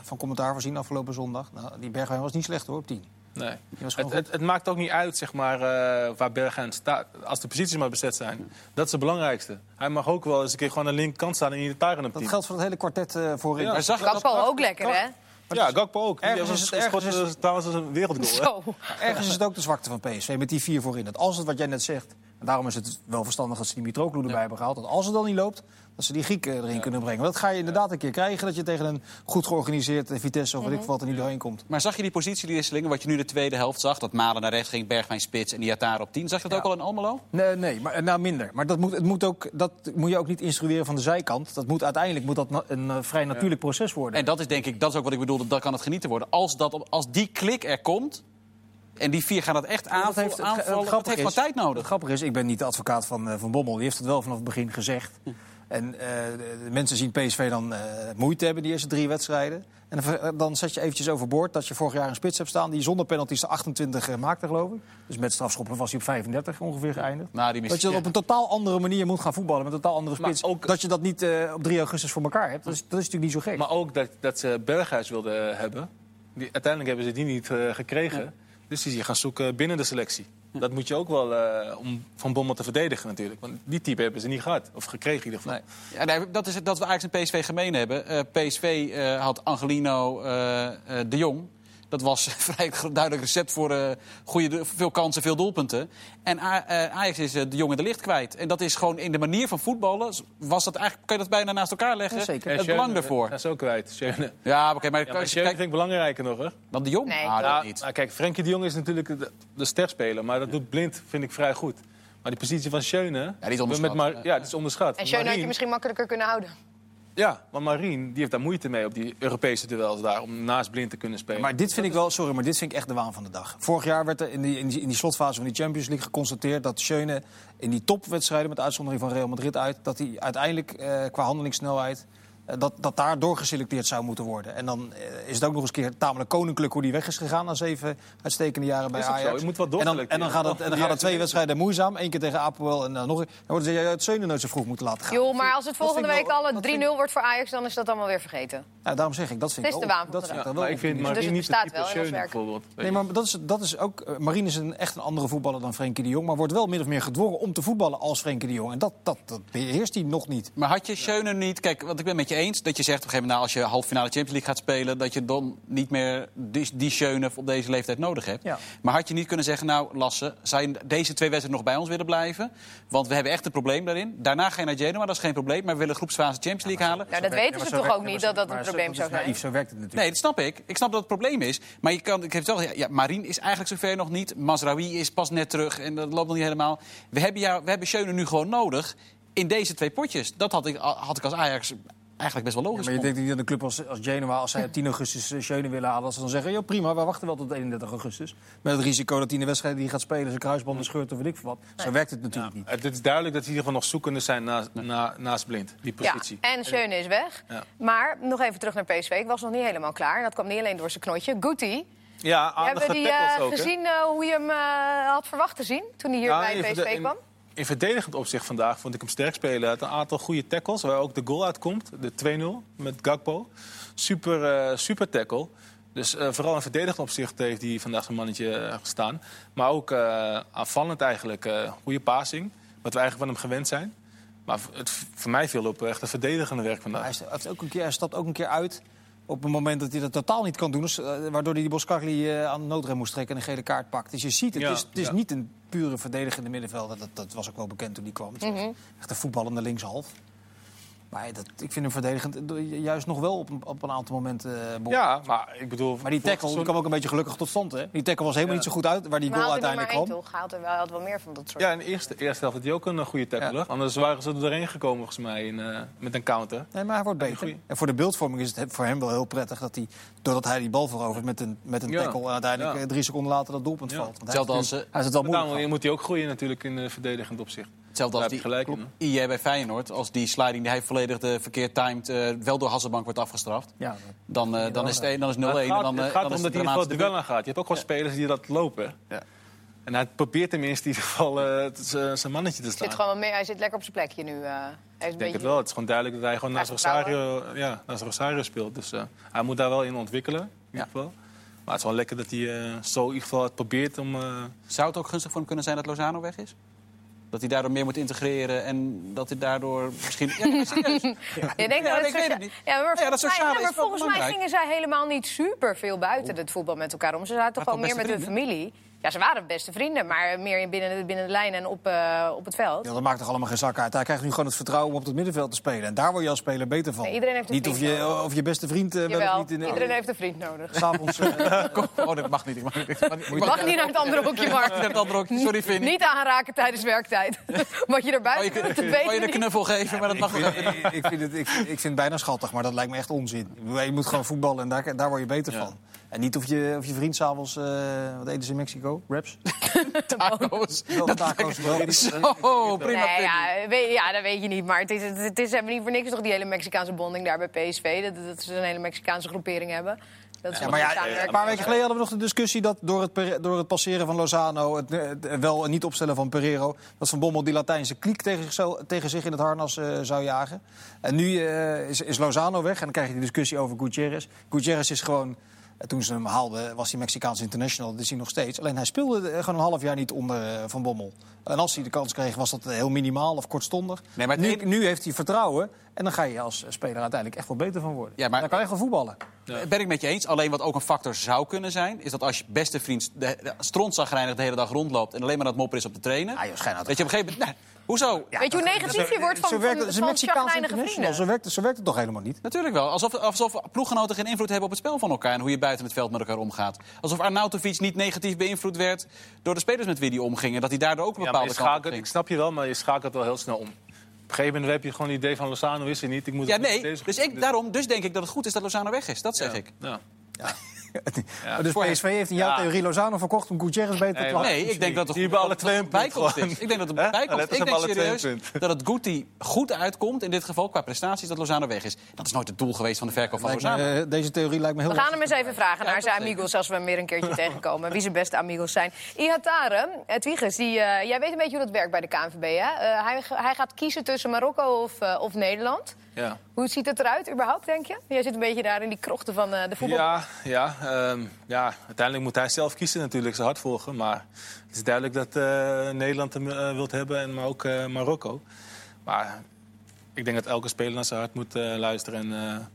van commentaar voorzien afgelopen zondag. Nou, die Bergwijn was niet slecht hoor, op 10. Nee. Het, het, het maakt ook niet uit zeg maar, eh, waar Bergwijn staat. Als de posities maar bezet zijn. Dat is het belangrijkste. Hij mag ook wel eens een keer gewoon aan de linkerkant staan en Iatara op Dat 10. geldt voor het hele kwartet eh, voorin. Ja. Maar zag dat? Gakpo ook lekker, hè? Ja, Gakpo ook. Ergens is was- het- ergens is trouwens een wereldgoal. hè? Zo. Ergens is het ook de zwakte van PSV met die vier voorin. Dat als het wat jij net zegt, daarom is het wel verstandig dat ze die Mitroglou erbij hebben gehaald. Dat als het dan niet loopt, dat ze die Griek eh, erin kunnen brengen. Want dat ga je inderdaad een keer krijgen, dat je tegen een goed georganiseerd eh, Vitesse of weet ik wat er niet doorheen komt. Maar zag je die positiewisselingen, wat je nu de tweede helft zag? Dat Malen naar rechts ging, Bergwijn spits en Iatara op 10. Zag je dat ook al in Almelo? Nee, nee maar, nou minder. Maar dat moet, het moet, ook, dat moet je ook niet instrueren van de zijkant. Dat moet, uiteindelijk moet dat na- een eh, vrij natuurlijk proces worden. En dat is denk ik, dat is ook wat ik bedoelde, dat kan het genieten worden. Als, dat, als die klik er komt, en die vier gaan dat echt dat aanvallen, heeft, het, aanvallen, het dat heeft gewoon tijd nodig. Het grappige is, ik ben niet de advocaat van, eh, van Bommel. Die heeft het wel vanaf het begin gezegd. En eh, de, mensen zien PSV dan eh, moeite hebben, die eerste drie wedstrijden. En dan, zet je eventjes overboord dat je vorig jaar een spits hebt staan... die zonder penalties de 28 eh, maakte, geloof ik. Dus met strafschoppen was hij op 35 ongeveer geëindigd. Nou, die mis- Dat je dan op een totaal andere manier moet gaan voetballen met een totaal andere spits. ook- Dat je dat niet op 3 augustus voor elkaar hebt, dat is, dat is natuurlijk niet zo gek. Maar ook dat, dat ze Berghuis wilden hebben. Die, uiteindelijk hebben ze die niet gekregen. Dus die zijn gaan zoeken binnen de selectie. Dat moet je ook wel eh, om Van Bommel te verdedigen natuurlijk. Want die type hebben ze niet gehad. Of gekregen in ieder geval. Nee. Ja, nee, dat is dat we eigenlijk in PSV gemeen hebben. Eh, PSV eh, had Angelino de Jong. Dat was een vrij duidelijk recept voor eh, goede, veel kansen, veel doelpunten. En A- eh, Ajax is eh, de Jong en de Licht kwijt. En dat is gewoon in de manier van voetballen. Was dat eigenlijk, kan je dat bijna naast elkaar leggen? Ja, zeker. Het Schöne, belang daarvoor. Dat is ook kwijt. Schöne. Ja, oké, maar, Ja, maar Schöne kijkt- vind ik belangrijker nog, hè? dan de Jong? Nee. Ah, dat Ja, niet. maar kijk, Frenkie de Jong is natuurlijk de, de sterspeler. Maar dat doet Blind, vind ik, vrij goed. Maar die positie van Schöne... die is onderschat. Met Mar- ja, die is onderschat. En Schöne had je misschien makkelijker kunnen houden. Ja, maar Marien die heeft daar moeite mee op die Europese duels daar. Om naast Blind te kunnen spelen. Maar dit vind ik wel, sorry, maar dit vind ik echt de waan van de dag. Vorig jaar werd er in die, in die, in die slotfase van die Champions League geconstateerd dat Schöne in die topwedstrijden, met uitzondering van Real Madrid uit, dat hij uiteindelijk eh, qua handelingssnelheid. Eh, Dat, dat daar doorgeselecteerd zou moeten worden. En dan eh, is het ook nog eens een keer tamelijk koninklijk hoe die weg is gegaan na zeven uitstekende jaren bij zo, Ajax. je moet wel en dan, en dan gaat het, en dan Ja, gaat het twee ja. wedstrijden moeizaam. Eén keer tegen Apoel en dan nog een. Dan wordt het het Schöne nooit zo vroeg moeten laten gaan. Joh, maar als het volgende week al dat een 3-0 vind ik- wordt voor Ajax, dan is dat allemaal weer vergeten. Nou, daarom zeg ik, dat vind Het ik is wel- de waan van dat de vind ik wel ik vind optimistisch. Dus Marien niet het type Schöne bijvoorbeeld. Nee, maar dat is, dat is ook. eh, Marien is een, echt een andere voetballer dan Frenkie de Jong. Maar wordt wel min of meer gedwongen om te voetballen als Frenkie de Jong. En dat, dat, dat beheerst hij nog niet. Maar had je Schöne niet... Kijk, want ik ben met je eens dat je zegt op een gegeven moment... nou, als je halve finale Champions League gaat spelen... dat je dan niet meer die, die Schöne op deze leeftijd nodig hebt. Ja. Maar had je niet kunnen zeggen... nou, Lasse, zou je deze twee wedstrijden nog bij ons willen blijven? Want we hebben echt een probleem daarin. Daarna ga je naar Genoa, dat is geen probleem. Maar we willen groepsfase Champions League halen. Ja, dat weten ze toch ook niet, dat dat een probleem zou zijn? Naïef, zo werkt het natuurlijk. Nee, dat snap ik. Ik snap dat het probleem is. Maar je kan, ik heb het wel, ja, Marien is eigenlijk zover nog niet. Masraoui is pas net terug en dat loopt nog niet helemaal. We hebben, jou, we hebben Schöne nu gewoon nodig in deze twee potjes. Dat had ik, had ik als Ajax eigenlijk best wel Ja, logisch maar je denkt niet dat een club als, als Genoa, als zij op 10 augustus eh, Schöne willen halen... dat ze dan zeggen, joh, prima, we wachten wel tot 31 augustus. Met het risico dat hij in de wedstrijd die gaat spelen... zijn kruisbanden scheurt of weet ik veel wat. Zo werkt het natuurlijk niet. Het is duidelijk dat ze in ieder geval nog zoekende zijn naast, na- naast Blind. Die Ja, positie. en Schöne is weg. Ja. Maar nog even terug naar PSV. Ik was nog niet helemaal klaar. En dat kwam niet alleen door zijn knotje. Guti, Ja, aardige hebben die eh, ook. gezien eh, hoe je hem had verwacht te zien toen hij hier Ja, bij PSV in- kwam? In verdedigend opzicht vandaag vond ik hem sterk spelen. Had een aantal goede tackles, waar ook de goal uitkomt. De 2-0 met Gakpo. Super, eh, super tackle. Dus eh, vooral in verdedigend opzicht heeft hij vandaag zijn mannetje eh, gestaan. Maar ook aanvallend eigenlijk. goede passing, wat we eigenlijk van hem gewend zijn. Maar het, voor mij viel op echt een verdedigende werk vandaag. hij heeft ook een keer, hij stapt ook een keer uit op een moment dat hij dat totaal niet kan doen. Dus, eh, waardoor hij die Boskagli eh, aan de noodrem moest trekken en een gele kaart pakt. Dus je ziet het, Ja, het is, het is ja. niet een pure verdedigende middenvelder. Dat, dat was ook wel bekend toen hij kwam. Het Mhm. Echt een voetballende linkshalf. Maar dat, ik vind hem verdedigend eh, juist nog wel op een, op een aantal momenten eh. Ja, maar ik bedoel... Maar die tackle die kwam ook een beetje gelukkig tot stand. Hè? Die tackle was helemaal Ja. niet zo goed uit, waar die Maar goal uiteindelijk kwam. toch? Haalt er wel, hij had wel meer van dat soort. Ja, in de eerste, eerste helft had hij ook een eh, goede tackle. Ja. Anders waren ze er doorheen gekomen volgens mij in, eh, met een counter. Nee, maar hij wordt beter. Goeie. En voor de beeldvorming is het voor hem wel heel prettig dat hij, doordat hij die bal verovert met een, met een Ja. tackle en uiteindelijk Ja. drie seconden later dat doelpunt Ja. valt. Want hij als, hij is het wel moeilijk. daarom gehad. moet hij ook groeien natuurlijk in eh, verdedigend opzicht. Hetzelfde als die gelijk IJ bij Feyenoord. Als die sliding die hij volledig de verkeerd timed eh, wel door Hasselbank wordt afgestraft. Ja, Dan, eh, dan is het 1, dan is 0-1 Maar en het gaat, dan, eh, het gaat dan om dat hij in ieder geval het duel aan gaat. Je hebt ook wel spelers die dat lopen. Ja. En hij probeert tenminste in ieder geval eh, zijn mannetje te slaan. Zit gewoon wel meer, hij zit lekker op zijn plekje nu. eh. hij is een Ik denk beetje... het wel. Het is gewoon duidelijk dat hij gewoon naast Rosario, ja, naast Rosario speelt. Dus eh, hij moet daar wel in ontwikkelen. In ieder geval. Maar het is wel lekker dat hij eh, zo in ieder geval het probeert om... eh, Zou het ook gunstig voor hem kunnen zijn dat Lozano weg is? Dat hij daardoor meer moet integreren en dat hij daardoor misschien... Ja, serieus. Je denkt Ja, dat ik weet het niet. Ja, maar Ja, volgens, dat mij, ja, maar volgens mij gingen zij helemaal niet super veel buiten het voetbal met elkaar om. Ze zaten toch wel meer met hun familie. Ja, ze waren beste vrienden, maar meer binnen de, binnen de lijn en op, eh, op het veld. Ja, dat maakt toch allemaal geen zak uit. Hij krijgt nu gewoon het vertrouwen om op het middenveld te spelen. En daar word je als speler beter van. Nee, iedereen heeft een niet of je, nodig. of je beste vriend eh, of Jawel, niet in de... iedereen heeft een vriend nodig. S'avonds, eh, Oh, dat mag niet. Ik mag niet. Ik mag niet. Mag niet naar het andere hoekje, Mark. Naar het andere hoekje. Sorry, Vinnie. Niet aanraken tijdens werktijd. Wat je Oh, erbij je, oh, je je een niet. knuffel geven, maar dat mag wel. ik, ik, vind het, ik, vind- ik vind het bijna schattig, maar dat lijkt me echt onzin. Je moet gewoon voetballen en daar, daar word je beter van. En niet of je, of je vriend s'avonds... eh wat eten ze in Mexico? Raps? Taco's. Wel taco's, wel. Oh, prima. Nee, ja, weet, ja, dat weet je niet. Maar het is, het, het is hebben niet voor niks toch die hele Mexicaanse bonding daar bij PSV. Dat, dat ze een hele Mexicaanse groepering hebben. Dat is Ja, maar een ja, samenwerking. een paar weken geleden hadden we nog de discussie dat door het, door het passeren van Lozano, het, het wel en niet opstellen van Pereiro, dat Van Bommel die Latijnse kliek tegen, zichzelf, tegen zich in het harnas eh, zou jagen. En nu eh, is, is Lozano weg en dan krijg je die discussie over Gutierrez. Gutierrez is gewoon, toen ze hem haalden, was hij Mexicaans international, dat is hij nog steeds. Alleen hij speelde eh, gewoon een half jaar niet onder eh, Van Bommel. En als hij de kans kreeg, was dat heel minimaal of kortstondig. Nee, maar nu, heeft hij vertrouwen en dan ga je als speler uiteindelijk echt wel beter van worden. Ja, maar- dan kan je gewoon voetballen. Ben ik met je eens. Alleen wat ook een factor zou kunnen zijn... is dat als je beste vriend de, de strontzagrijnig de hele dag rondloopt... en alleen maar aan het mopper is op de trainen... Ah, joh, nou dat je op een gegeven moment... Nee, hoezo? Weet je hoe negatief je wordt van, zo werkt, van, van, chagrijnige vrienden? Zo werkt, zo werkt het toch helemaal niet? Natuurlijk wel. Alsof, alsof ploeggenoten geen invloed hebben op het spel van elkaar... en hoe je buiten het veld met elkaar omgaat. Alsof Arnautovic niet negatief beïnvloed werd... door de spelers met wie hij omging... en dat hij daardoor ook een ja, bepaalde kant op ik snap je wel, maar je schakelt wel heel snel om. Op een gegeven moment heb je gewoon het idee van Lozano is er niet. Ik moet Ja, nee. deze- Dus, ik, daarom, dus denk ik dat het goed is dat Lozano weg is. Dat zeg Ja, ik. Ja. Maar dus PSV heeft in jouw Ja. theorie Lozano verkocht om Gutierrez beter te Nee, laten. Nee, ik denk dat het Die alle twee een bijkomst is. Ik denk dat het bijkomst is. Ik denk serieus dat het Guti goed uitkomt in dit geval qua prestaties dat Lozano weg is. Dat is nooit het doel geweest van de verkoop van me, Lozano. eh, deze theorie lijkt me heel We gaan hem eens even vragen naar zijn amigos als we hem weer een keertje tegenkomen. Wie zijn beste amigos zijn. Ihatare, Edwiges, die, eh, jij weet een beetje hoe dat werkt bij de KNVB. Hè? Eh, hij, hij gaat kiezen tussen Marokko of, eh, of Nederland. Ja. Hoe ziet het eruit überhaupt, denk je? Jij zit een beetje daar in die krochten van eh, de voetbal. Ja, ja, ehm, ja, uiteindelijk moet hij zelf kiezen natuurlijk, zijn hart volgen. Maar het is duidelijk dat eh, Nederland hem eh, wilt hebben, en maar ook Marokko. Maar ik denk dat elke speler naar zijn hart moet luisteren. En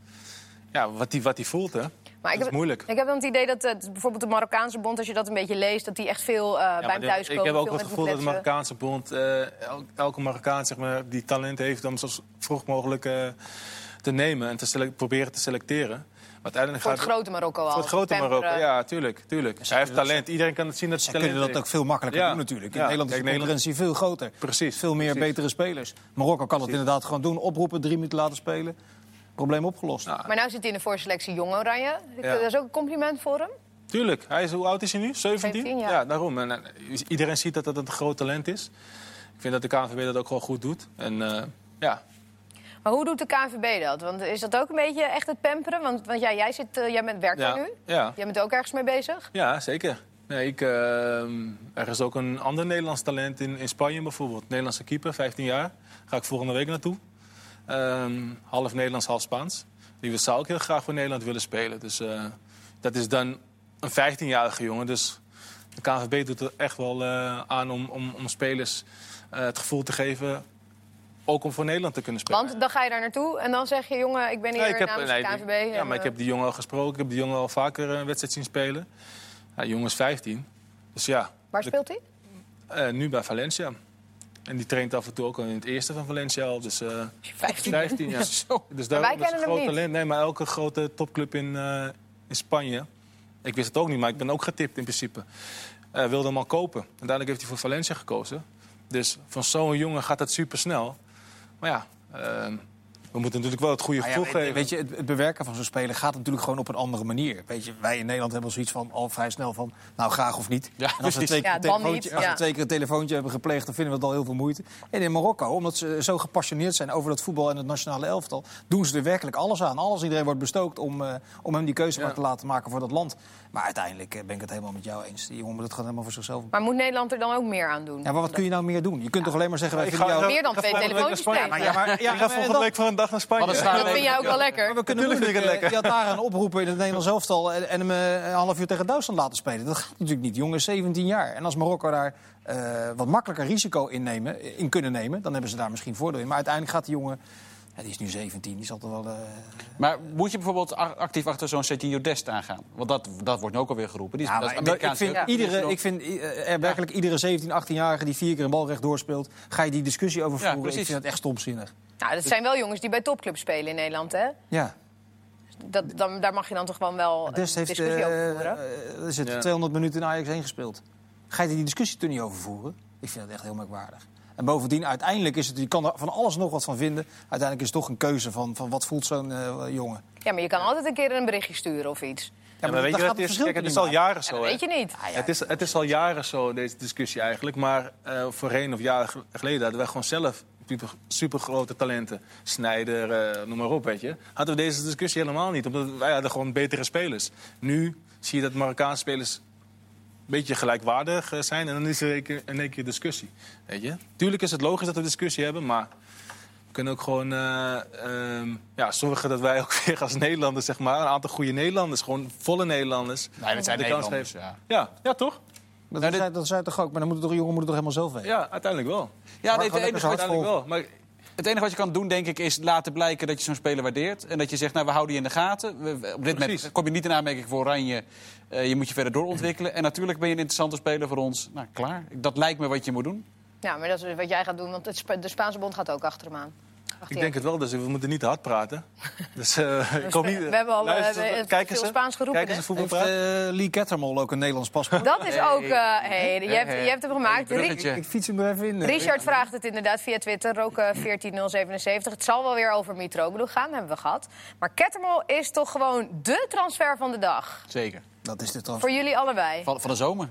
ja, wat hij wat hij voelt, hè. Maar dat is moeilijk. Ik heb dan het idee dat eh, bijvoorbeeld de Marokkaanse bond, als je dat een beetje leest, dat die echt veel eh, bij hem thuis komen. ik heb ook het gevoel dat de. Marokkaanse bond, eh, el- elke Marokkaan zeg maar, die talent heeft, om zo vroeg mogelijk eh, te nemen en te proberen te selecteren. Maar uiteindelijk Voor het gaat grote Marokko al. voor het grote. Marokko, ja, tuurlijk. tuurlijk. Hij heeft talent. Iedereen kan het zien dat Ze talent kunnen dat ook veel makkelijker Ja. doen natuurlijk. In Ja. Nederland is de concurrentie veel groter. Precies. Veel meer precies. betere spelers. Marokko kan het inderdaad gewoon doen. Oproepen, drie minuten laten spelen. Probleem opgelost. Ja. Maar nu zit hij in de voorselectie Jong Oranje. Ja. Dat is ook een compliment voor hem. Tuurlijk. Hij is, hoe oud is hij nu? 17? 17, ja. daarom. En, iedereen ziet dat het een groot talent is. Ik vind dat de KNVB dat ook gewoon goed doet. En eh, ja, Maar hoe doet de KNVB dat? Want is dat ook een beetje echt het pamperen? Want, want ja, jij, zit, eh, jij bent ja, daar nu. ja. Jij bent ook ergens mee bezig. ja zeker. Nee, ik, ehm, er is ook een ander Nederlands talent in, in Spanje bijvoorbeeld. Nederlandse keeper, 15 jaar. Ga ik volgende week naartoe. Ehm, half Nederlands, half Spaans. Die zou ook heel graag voor Nederland willen spelen. Dus eh, dat is dan een 15-jarige jongen. Dus de KNVB doet er echt wel eh, aan om, om, om spelers eh, het gevoel te geven... ook om voor Nederland te kunnen spelen. Want dan ga je daar naartoe en dan zeg je... jongen, ik ben hier Ja, ik heb, namens nee, de KNVB. Ja, maar ik heb die jongen al gesproken. Ik heb die jongen al vaker een wedstrijd zien spelen. Ja, die jongen is 15. Dus ja, Waar speelt hij? nu bij Valencia. En die traint af en toe ook al in het eerste van Valencia al. Dus, eh 15. 15, ja. Zo. Dus wij daar is kennen een groot talent. Nee, maar elke grote topclub in, eh, in Spanje. Ik wist het ook niet, maar ik ben ook getipt in principe. Eh, wilde hem al kopen. Uiteindelijk heeft hij voor Valencia gekozen. Dus van zo'n jongen gaat dat super snel. Maar ja, eh, we moeten natuurlijk wel het goede ja, gevoel weet, geven. weet je, het, het bewerken van zo'n speler gaat natuurlijk gewoon op een andere manier. Weet je, wij in Nederland hebben zoiets van al vrij snel van, nou graag of niet. Ja, en als we twee keer, Ja, telefoontje, als we twee keer een telefoontje hebben gepleegd, dan vinden we het al heel veel moeite. En in Marokko, omdat ze zo gepassioneerd zijn over dat voetbal en het nationale elftal, doen ze er werkelijk alles aan. Alles, iedereen wordt bestookt om, eh, om hem die keuze Ja. maar te laten maken voor dat land. Maar uiteindelijk eh, ben ik het helemaal met jou eens. Die jongen moet het gewoon helemaal voor zichzelf. Maar moet Nederland er dan ook meer aan doen? Ja, maar wat kun je nou meer doen? Je kunt toch alleen maar zeggen, wij Ik vinden ga- jou... Meer dan Ik ga twee telefoontjes plegen. Ja, maar, ja, ik ga maar volgende week voor een dag naar Spanje. Een Dat vind jij ook wel lekker. Maar we kunnen Natuurlijk moeilijk vind ik het eh, Iataren oproepen in het Nederlands elftal en, en hem eh, een half uur tegen Duitsland laten spelen. Dat gaat natuurlijk niet. Jongen is 17 jaar. En als Marokko daar eh, wat makkelijker risico in, nemen, in kunnen nemen, dan hebben ze daar misschien voordeel in. Maar uiteindelijk gaat die jongen, ja, die is nu 17, die zal toch wel... eh, Maar moet je bijvoorbeeld actief achter zo'n Sergio Dest aangaan? Want dat, dat wordt nu ook alweer geroepen. Die is, Ja, dat is ik vind, iedere, ik vind eh, er werkelijk iedere 17, 18-jarige die vier keer een bal recht doorspeelt, ga je die discussie over Ja, voeren. ik vind het echt stomzinnig. Nou, dat zijn wel jongens die bij topclubs spelen in Nederland, hè? Ja, Dat, dan, daar mag je dan toch gewoon wel een Dest heeft discussie over eh, voeren. eh, er zit Ja. 200 minuten in Ajax heen gespeeld. Ga je die discussie er niet over voeren? Ik vind dat echt heel merkwaardig. En bovendien, uiteindelijk is het, je kan er van alles nog wat van vinden. Uiteindelijk is het toch een keuze van, van wat voelt zo'n eh, jongen. Ja, maar je kan altijd een keer een berichtje sturen of iets. Ja, maar weet je het is? Kijk, het is al jaren Ja, zo. weet je niet. Het is, het is al jaren zo, deze discussie eigenlijk. Maar eh, voorheen of jaren ge- geleden hadden wij gewoon zelf super grote talenten. Snijder, eh, noem maar op, weet je. Hadden we deze discussie helemaal niet. Omdat wij hadden gewoon betere spelers. Nu zie je dat Marokkaanse spelers beetje gelijkwaardig eh, zijn. En dan is er in één keer- discussie. Weet je? Tuurlijk is het logisch dat we discussie hebben, maar... We kunnen ook gewoon eh, ehm, ja, zorgen dat wij ook weer als Nederlanders, zeg maar, een aantal goede Nederlanders, gewoon volle Nederlanders, Nee, dat zijn de kans geven. ja. Ja, ja toch? Dat, Nou, dit- zei, dat zei toch ook, maar dan moet het toch, jongen moet het toch helemaal zelf weten. Ja, uiteindelijk wel. Ja, Maar nee, het, enige Uiteindelijk wel. Maar het enige wat je kan doen, denk ik, is laten blijken dat je zo'n speler waardeert. En dat je zegt, nou, we houden je in de gaten. We- op dit moment kom je niet in aanmerking voor Oranje. Eh, je moet je verder doorontwikkelen. En natuurlijk ben je een interessante speler voor ons. Nou, klaar. Dat lijkt me wat je moet doen. Ja, maar dat is wat jij gaat doen, want de Spaanse bond gaat ook achter hem aan. Wacht ik denk het wel, dus we moeten niet te hard praten. Dus eh, ik hoop niet... we hebben al, eh, Luister, we kijken veel ze, Spaans geroepen, Kijken ze Heeft eh, Lee Kettermol ook een Nederlands paspoort? Dat is ook... eh hey, je, hebt, je hebt hem gemaakt. hey. Ik fiets hem er even in. Richard vraagt het inderdaad via Twitter, Roke 14077. Het zal wel weer over Mitroglou gaan, hebben we gehad. Maar Kettermol is toch gewoon dé transfer van de dag. Zeker. Dat is dit dan. Voor jullie allebei. Van, van de zomer.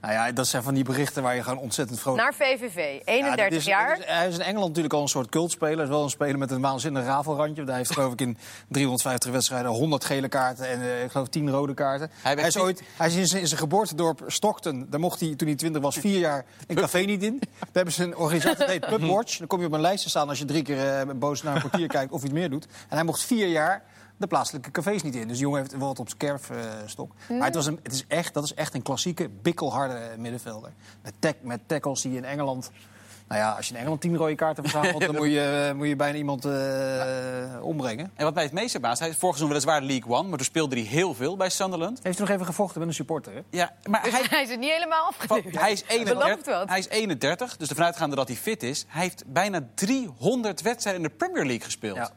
Nou ja, dat zijn van die berichten waar je gewoon ontzettend vrolijk Naar VVV, Ja, 31 dat is- jaar. is- hij is in Engeland natuurlijk al een soort cultspeler. Hij is wel een speler met een waanzinnig rafelrandje. Hij heeft geloof ik in 350 wedstrijden 100 gele kaarten en eh, ik geloof 10 rode kaarten. Hij is, ooit, hij is in zijn, in zijn geboortedorp Stockton. Daar mocht hij, toen hij 20 was, vier jaar een café niet in. Daar hebben ze een organisatie dat heet Pubwatch. Dan kom je op een lijst te staan als je drie keer eh, boos naar een portier kijkt of iets meer doet. En hij mocht vier jaar de plaatselijke cafés niet in. Dus die jongen heeft wel wat op zijn kerfstok. Maar het, was een, het is echt, dat is echt een klassieke, bikkelharde middenvelder. Met, tack- met tackles die je in Engeland... Nou ja, als je in Engeland tien rode kaarten verzamelt... dan moet je, moet je bijna iemand eh, ombrengen. En wat mij het meest verbaast, hij is vorig seizoen weliswaar League One, maar toen speelde hij heel veel bij Sunderland. Heeft hij nog even gevochten met een supporter, hè? Ja, maar hij, Hij is het niet helemaal afgeduurd. hij, is Belooft 31, wat. hij is 31, dus ervan uitgaande dat hij fit is. Hij heeft bijna 300 wedstrijden in de Premier League gespeeld. Ja.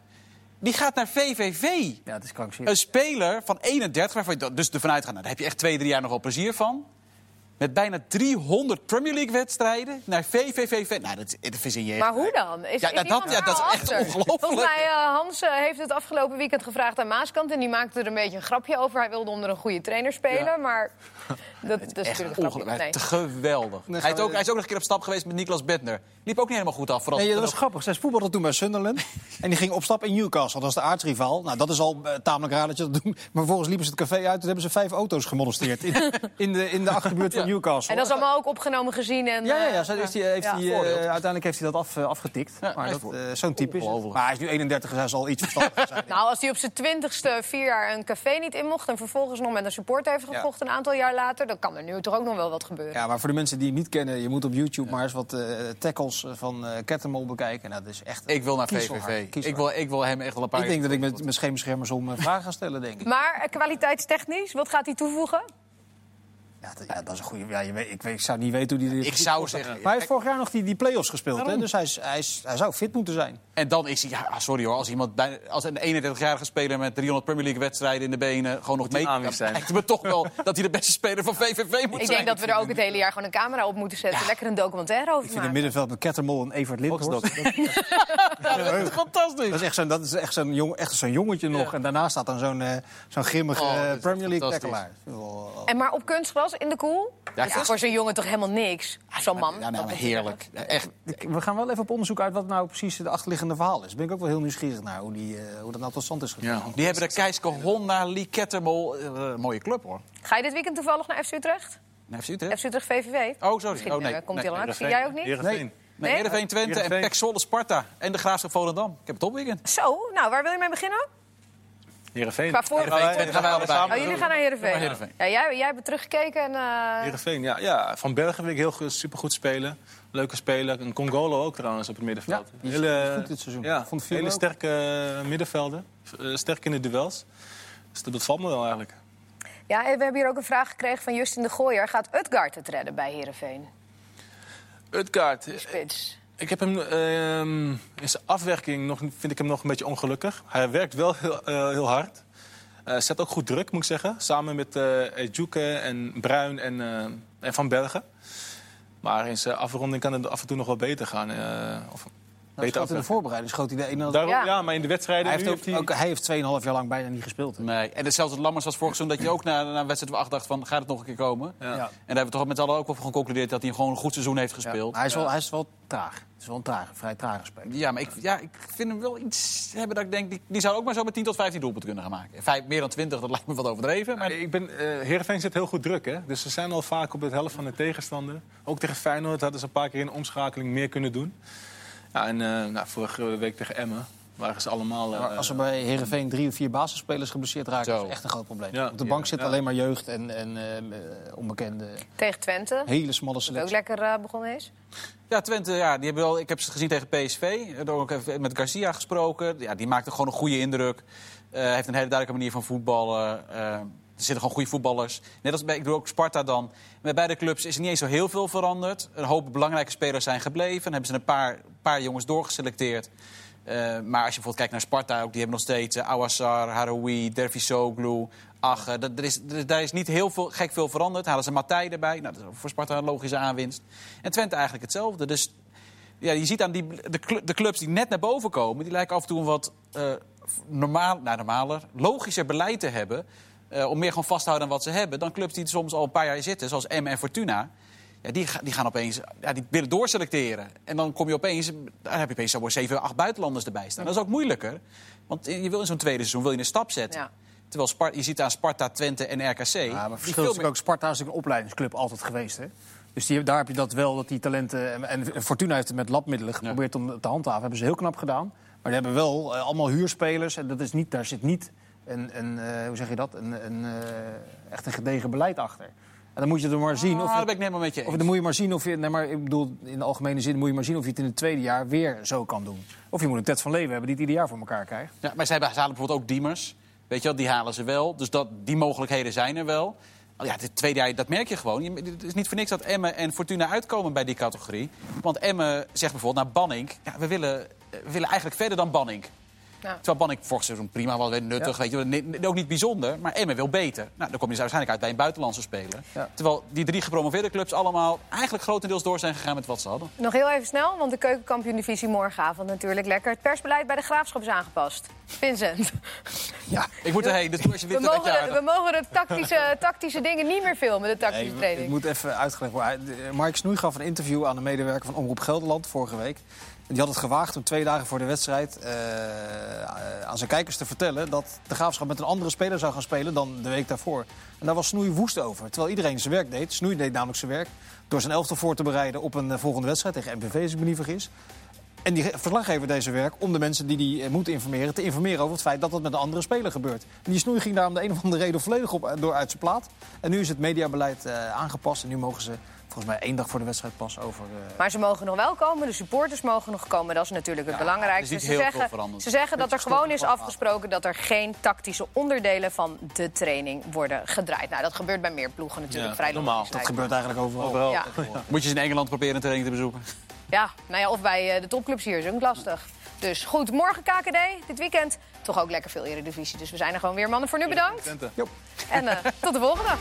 Die gaat naar VVV. Ja, het is krankzinnig. Een speler van 31, waarvan je dat- dus ervan uitgaat, nou, daar heb je echt twee, drie jaar nog wel plezier van. Met bijna 300 Premier League wedstrijden naar VVV. Nou, dat, is- dat is in je Maar hoe dan? Is, Ja, is nou, dat- ja, dat is echt ongelooflijk. Volgens mij, eh, Hans eh, heeft het afgelopen weekend gevraagd aan Maaskant... en die maakte er een beetje een grapje over. Hij wilde onder een goede trainer spelen, maar dat, dat is Echt natuurlijk een ongelooflijk. Nee. Te geweldig. Nee, hij, is ook, hij is ook nog een keer op stap geweest met Niklas Bentner. Liep ook niet helemaal goed af. Vooral Nee, dat was grappig. Zij voetbalde toen bij Sunderland. En die ging op stap in Newcastle. Dat is de aardsrivaal. Nou, dat is al eh, tamelijk raar dat je dat doet. Maar vervolgens liepen ze het café uit. Toen hebben ze vijf auto's gemolesteerd. In, in, de, in de achterbuurt van Ja. Newcastle. En dat is allemaal ook opgenomen gezien. En, Ja, ja, ja. eh, Zo is die, heeft ja. die, eh, uiteindelijk heeft hij dat af, eh, afgetikt. Ja, maar dat, is zo'n type is het. Maar hij is nu 31, dus hij zal iets verstandiger zijn. Nou, als hij op zijn twintigste vier jaar een café niet in mocht... en vervolgens nog met een supporter heeft gevochten een aantal jaar later... dan kan er nu toch ook nog wel wat gebeuren. Ja, maar voor de mensen die hem niet kennen, je moet op YouTube maar eens wat tackles van eh Kettermol bekijken. Nou, dat is echt Ik wil naar VVV. Ik wil, ik wil hem echt wel een paar Ik denk dat ik met mijn scheenbeschermers om vragen ga stellen, denk ik. Maar kwaliteitstechnisch, wat gaat hij toevoegen? Ja, dat, ja, dat is een goede. Ja, je weet, ik, weet, ik zou niet weten hoe die. Ik zou zeggen- Maar hij heeft vorig jaar nog die, die play-offs gespeeld. Hè? Dus hij, is, hij, is, hij zou fit moeten zijn. En dan is hij, ja, ah, sorry hoor, als iemand bij, als een 31-jarige speler met 300 Premier League wedstrijden in de benen gewoon nog mee, aanwezig dan zijn. lijkt het me toch wel dat hij de beste speler van VVV moet zijn. Ik denk dat we er ook het hele jaar gewoon een camera op moeten zetten. Lekker een documentaire over Ik vind het middenveld met Kettermol en Evert Lindhorst. Ja, dat is fantastisch. Dat is echt zo'n, dat is echt zo'n, jong, echt zo'n jongetje nog. En daarnaast staat dan zo'n, eh, zo'n grimmige Oh, eh, Premier League fantastisch. tackelaar. Wel, En maar op kunstgras in de koel? Ja, voor zo'n jongen toch helemaal niks? Zo'n man. Ja, nou, Dat maar is- heerlijk. Echt. We gaan wel even op onderzoek uit wat nou precies het achterliggende verhaal is. Daar ben ik ook wel heel nieuwsgierig naar, hoe, die, eh, hoe dat nou tot stand is gekomen. Ja. Die hebben de Keiske Honda, Lee Kettermol. eh, mooie club hoor. Ga je dit weekend toevallig naar FC Utrecht? Nee, FC Utrecht? FC Utrecht VVV? Oh, sorry. Misschien Oh, nee. eh, komt hij Nee, actie. Heerenveen. Jij ook niet? Heerenveen. Nee, Nee? Heerenveen Twente en. Pek Zwolle Sparta. En de Graafschap Volendam. Ik heb het topweekend. Zo, nou, waar wil je mee beginnen? Heerenveen. Qua voor... Heerenveen Twente gaan wij allebei. Oh, jullie gaan naar Heerenveen. Ja, jij, jij hebt teruggekeken en... eh, Heerenveen, ja, ja. Van Bergen vind ik heel goed- supergoed spelen. Leuke speler. En Congolo ook trouwens op het middenveld. Ja, die is hele, goed dit seizoen. Ja, Vond hele ook. sterke eh, middenvelden. Eh, sterk in de duels. Dus dat valt me wel eigenlijk. Ja, en we hebben hier ook een vraag gekregen van Justin de Gooier. Gaat Utgaard het redden bij Heerenveen? Utgaard, Spits. Ik heb hem ehm, in zijn afwerking nog, vind ik hem nog een beetje ongelukkig. Hij werkt wel heel, eh, heel hard. Eh, zet ook goed druk, moet ik zeggen. Samen met Ejuke en Bruin en, en Van Bergen. Maar in zijn afronding kan het af en toe nog wel beter gaan. of Nou, beter schoot in de voorbereiding schoot hij de ene Daarom, Ja. ja. maar in de wedstrijden Hij nu heeft, ook, heeft hij... ook, hij heeft 2,5 jaar lang bijna niet gespeeld. hè. Nee. En hetzelfde Lammers was vorig seizoen dat je ook na, na een wedstrijd acht dacht van gaat het nog een keer komen. Ja. Ja. En daar hebben we toch met z'n allen ook wel van geconcludeerd dat hij gewoon een goed seizoen heeft Ja. gespeeld. Hij, is wel, hij is wel traag. Het is wel een trage, vrij trage speler. Ja, maar ik, ja, ik vind hem wel iets hebben dat ik denk... Die, die zou ook maar zo met 10 tot 15 doelpunten kunnen gaan maken. Vijf, meer dan 20, dat lijkt me wat overdreven. Maar ik ben, eh Heerenveen zit heel goed druk, hè? Dus ze zijn al vaak op het helft van de tegenstander. Ook tegen Feyenoord hadden ze een paar keer in omschakeling meer kunnen doen. Ja, en eh, nou, vorige week tegen Emmen waren ze allemaal... eh, Maar als er bij Herenveen drie of vier basisspelers geblesseerd raken, Zo. is echt een groot probleem. Ja. Op de bank Ja. zit Ja. alleen maar jeugd en, en eh, onbekende, Tegen Twente. hele smalle Dat ook selectie. lekker begonnen is. ja, Twente, ja, die hebben wel, ik heb ze gezien tegen PSV. Er ook even met Garcia gesproken. Ja, die maakte gewoon een goede indruk. Eh heeft een hele duidelijke manier van voetballen. Zitten gewoon goede voetballers. Net als bij, ik doe ook Sparta dan. Bij beide clubs is er niet eens zo heel veel veranderd. Een hoop belangrijke spelers zijn gebleven. Dan hebben ze een paar, paar jongens doorgeselecteerd. Eh, maar als je bijvoorbeeld kijkt naar Sparta, ook, die hebben nog steeds uh, Awassar, Haroui, Dervisoglu, Ach. dat- er is, er- daar is niet heel veel, gek veel veranderd. Halen ze Matthij erbij. Nou, dat is voor Sparta een logische aanwinst. En Twente eigenlijk hetzelfde. Dus ja, je ziet aan die, de clubs die net naar boven komen... die lijken af en toe een wat eh, normaal, nou, normaler, logischer beleid te hebben... eh, om meer gewoon vast te houden aan wat ze hebben... dan clubs die soms al een paar jaar zitten, zoals M en Fortuna... Ja, die, die gaan opeens ja, die willen doorselecteren. En dan kom je opeens, dan heb je opeens zo'n 7, 8 buitenlanders erbij staan. Dat is ook moeilijker. Want je wil in zo'n tweede seizoen wil je een stap zetten. Ja. Terwijl Spar- je ziet aan Sparta, Twente en RKC... Ja, die maar veel verschil is meer- ook Sparta is natuurlijk een opleidingsclub altijd geweest. Hè? Dus die, daar heb je dat wel, dat die talenten... En, en Fortuna heeft het met labmiddelen geprobeerd om te handhaven. hebben ze heel knap gedaan. Maar die hebben wel eh, allemaal huurspelers. En dat is niet, daar zit niet een, een eh, hoe zeg je dat, een, een, eh, echt een gedegen beleid achter. En dan moet je er maar zien Ah, of dat je, ben ik niet helemaal met je of, dan moet je maar zien of je, nee, maar ik bedoel, in de algemene zin moet je maar zien of je het in het tweede jaar weer zo kan doen. Of je moet een Ted van Leeuwen hebben die het ieder jaar voor elkaar krijgt. Ja, maar ze halen bijvoorbeeld ook Diemers. Weet je wel, die halen ze wel. Dus dat, die mogelijkheden zijn er wel. Ja, het tweede jaar, dat merk je gewoon. Het is niet voor niks dat Emmen en Fortuna uitkomen bij die categorie. Want Emmen zegt bijvoorbeeld naar Banning... Ja, we, willen, we willen eigenlijk verder dan Banning. Ja. Terwijl Banning vorig seizoen prima was, weer nuttig, Ja. weet je, wel, ook niet bijzonder. Maar Emmen wil beter. Nou, dan kom je waarschijnlijk uit bij een buitenlandse speler. Ja. Terwijl die drie gepromoveerde clubs allemaal eigenlijk grotendeels door zijn gegaan met wat ze hadden. Nog heel even snel, want de keukenkampioen-divisie morgenavond natuurlijk lekker. Het persbeleid bij de Graafschap is aangepast. Vincent, Ja, Ik moet erheen, dus we mogen, de, we mogen de tactische, tactische dingen niet meer filmen, de tactische Nee, training. moet even uitgelegd worden. Mark Snoei gaf een interview aan een medewerker van Omroep Gelderland vorige week. Die had het gewaagd om twee dagen voor de wedstrijd eh, aan zijn kijkers te vertellen... dat de Graafschap met een andere speler zou gaan spelen dan de week daarvoor. En daar was Snoei woest over. Terwijl iedereen zijn werk deed. Snoei deed namelijk zijn werk door zijn elftal voor te bereiden op een eh, volgende wedstrijd tegen MVV, als ik me niet vergis. En die verslaggever deze werk om de mensen die die eh, moeten informeren... te informeren over het feit dat dat met een andere speler gebeurt. En die snoei ging daar om de een of andere reden volledig op, door uit zijn plaat. En nu is het mediabeleid aangepast en nu mogen ze volgens mij één dag voor de wedstrijd pas over... eh, Maar ze mogen nog wel komen, de supporters mogen nog komen. Dat is natuurlijk het Ja, belangrijkste. is Ze zeggen, ze zeggen dat er gewoon is afgesproken dat er geen tactische onderdelen van de training worden gedraaid. Nou, dat gebeurt bij meer ploegen natuurlijk Ja, vrij normaal. dat gebeurt eigenlijk overal. Overal. Ja. Moet je eens in Engeland proberen een training te bezoeken? Ja, nou ja, of bij eh, de topclubs hier is ook lastig. Dus goed, morgen KKD, dit weekend toch ook lekker veel Eredivisie. Dus we zijn er gewoon weer. Mannen, voor nu bedankt. En eh, tot de volgende.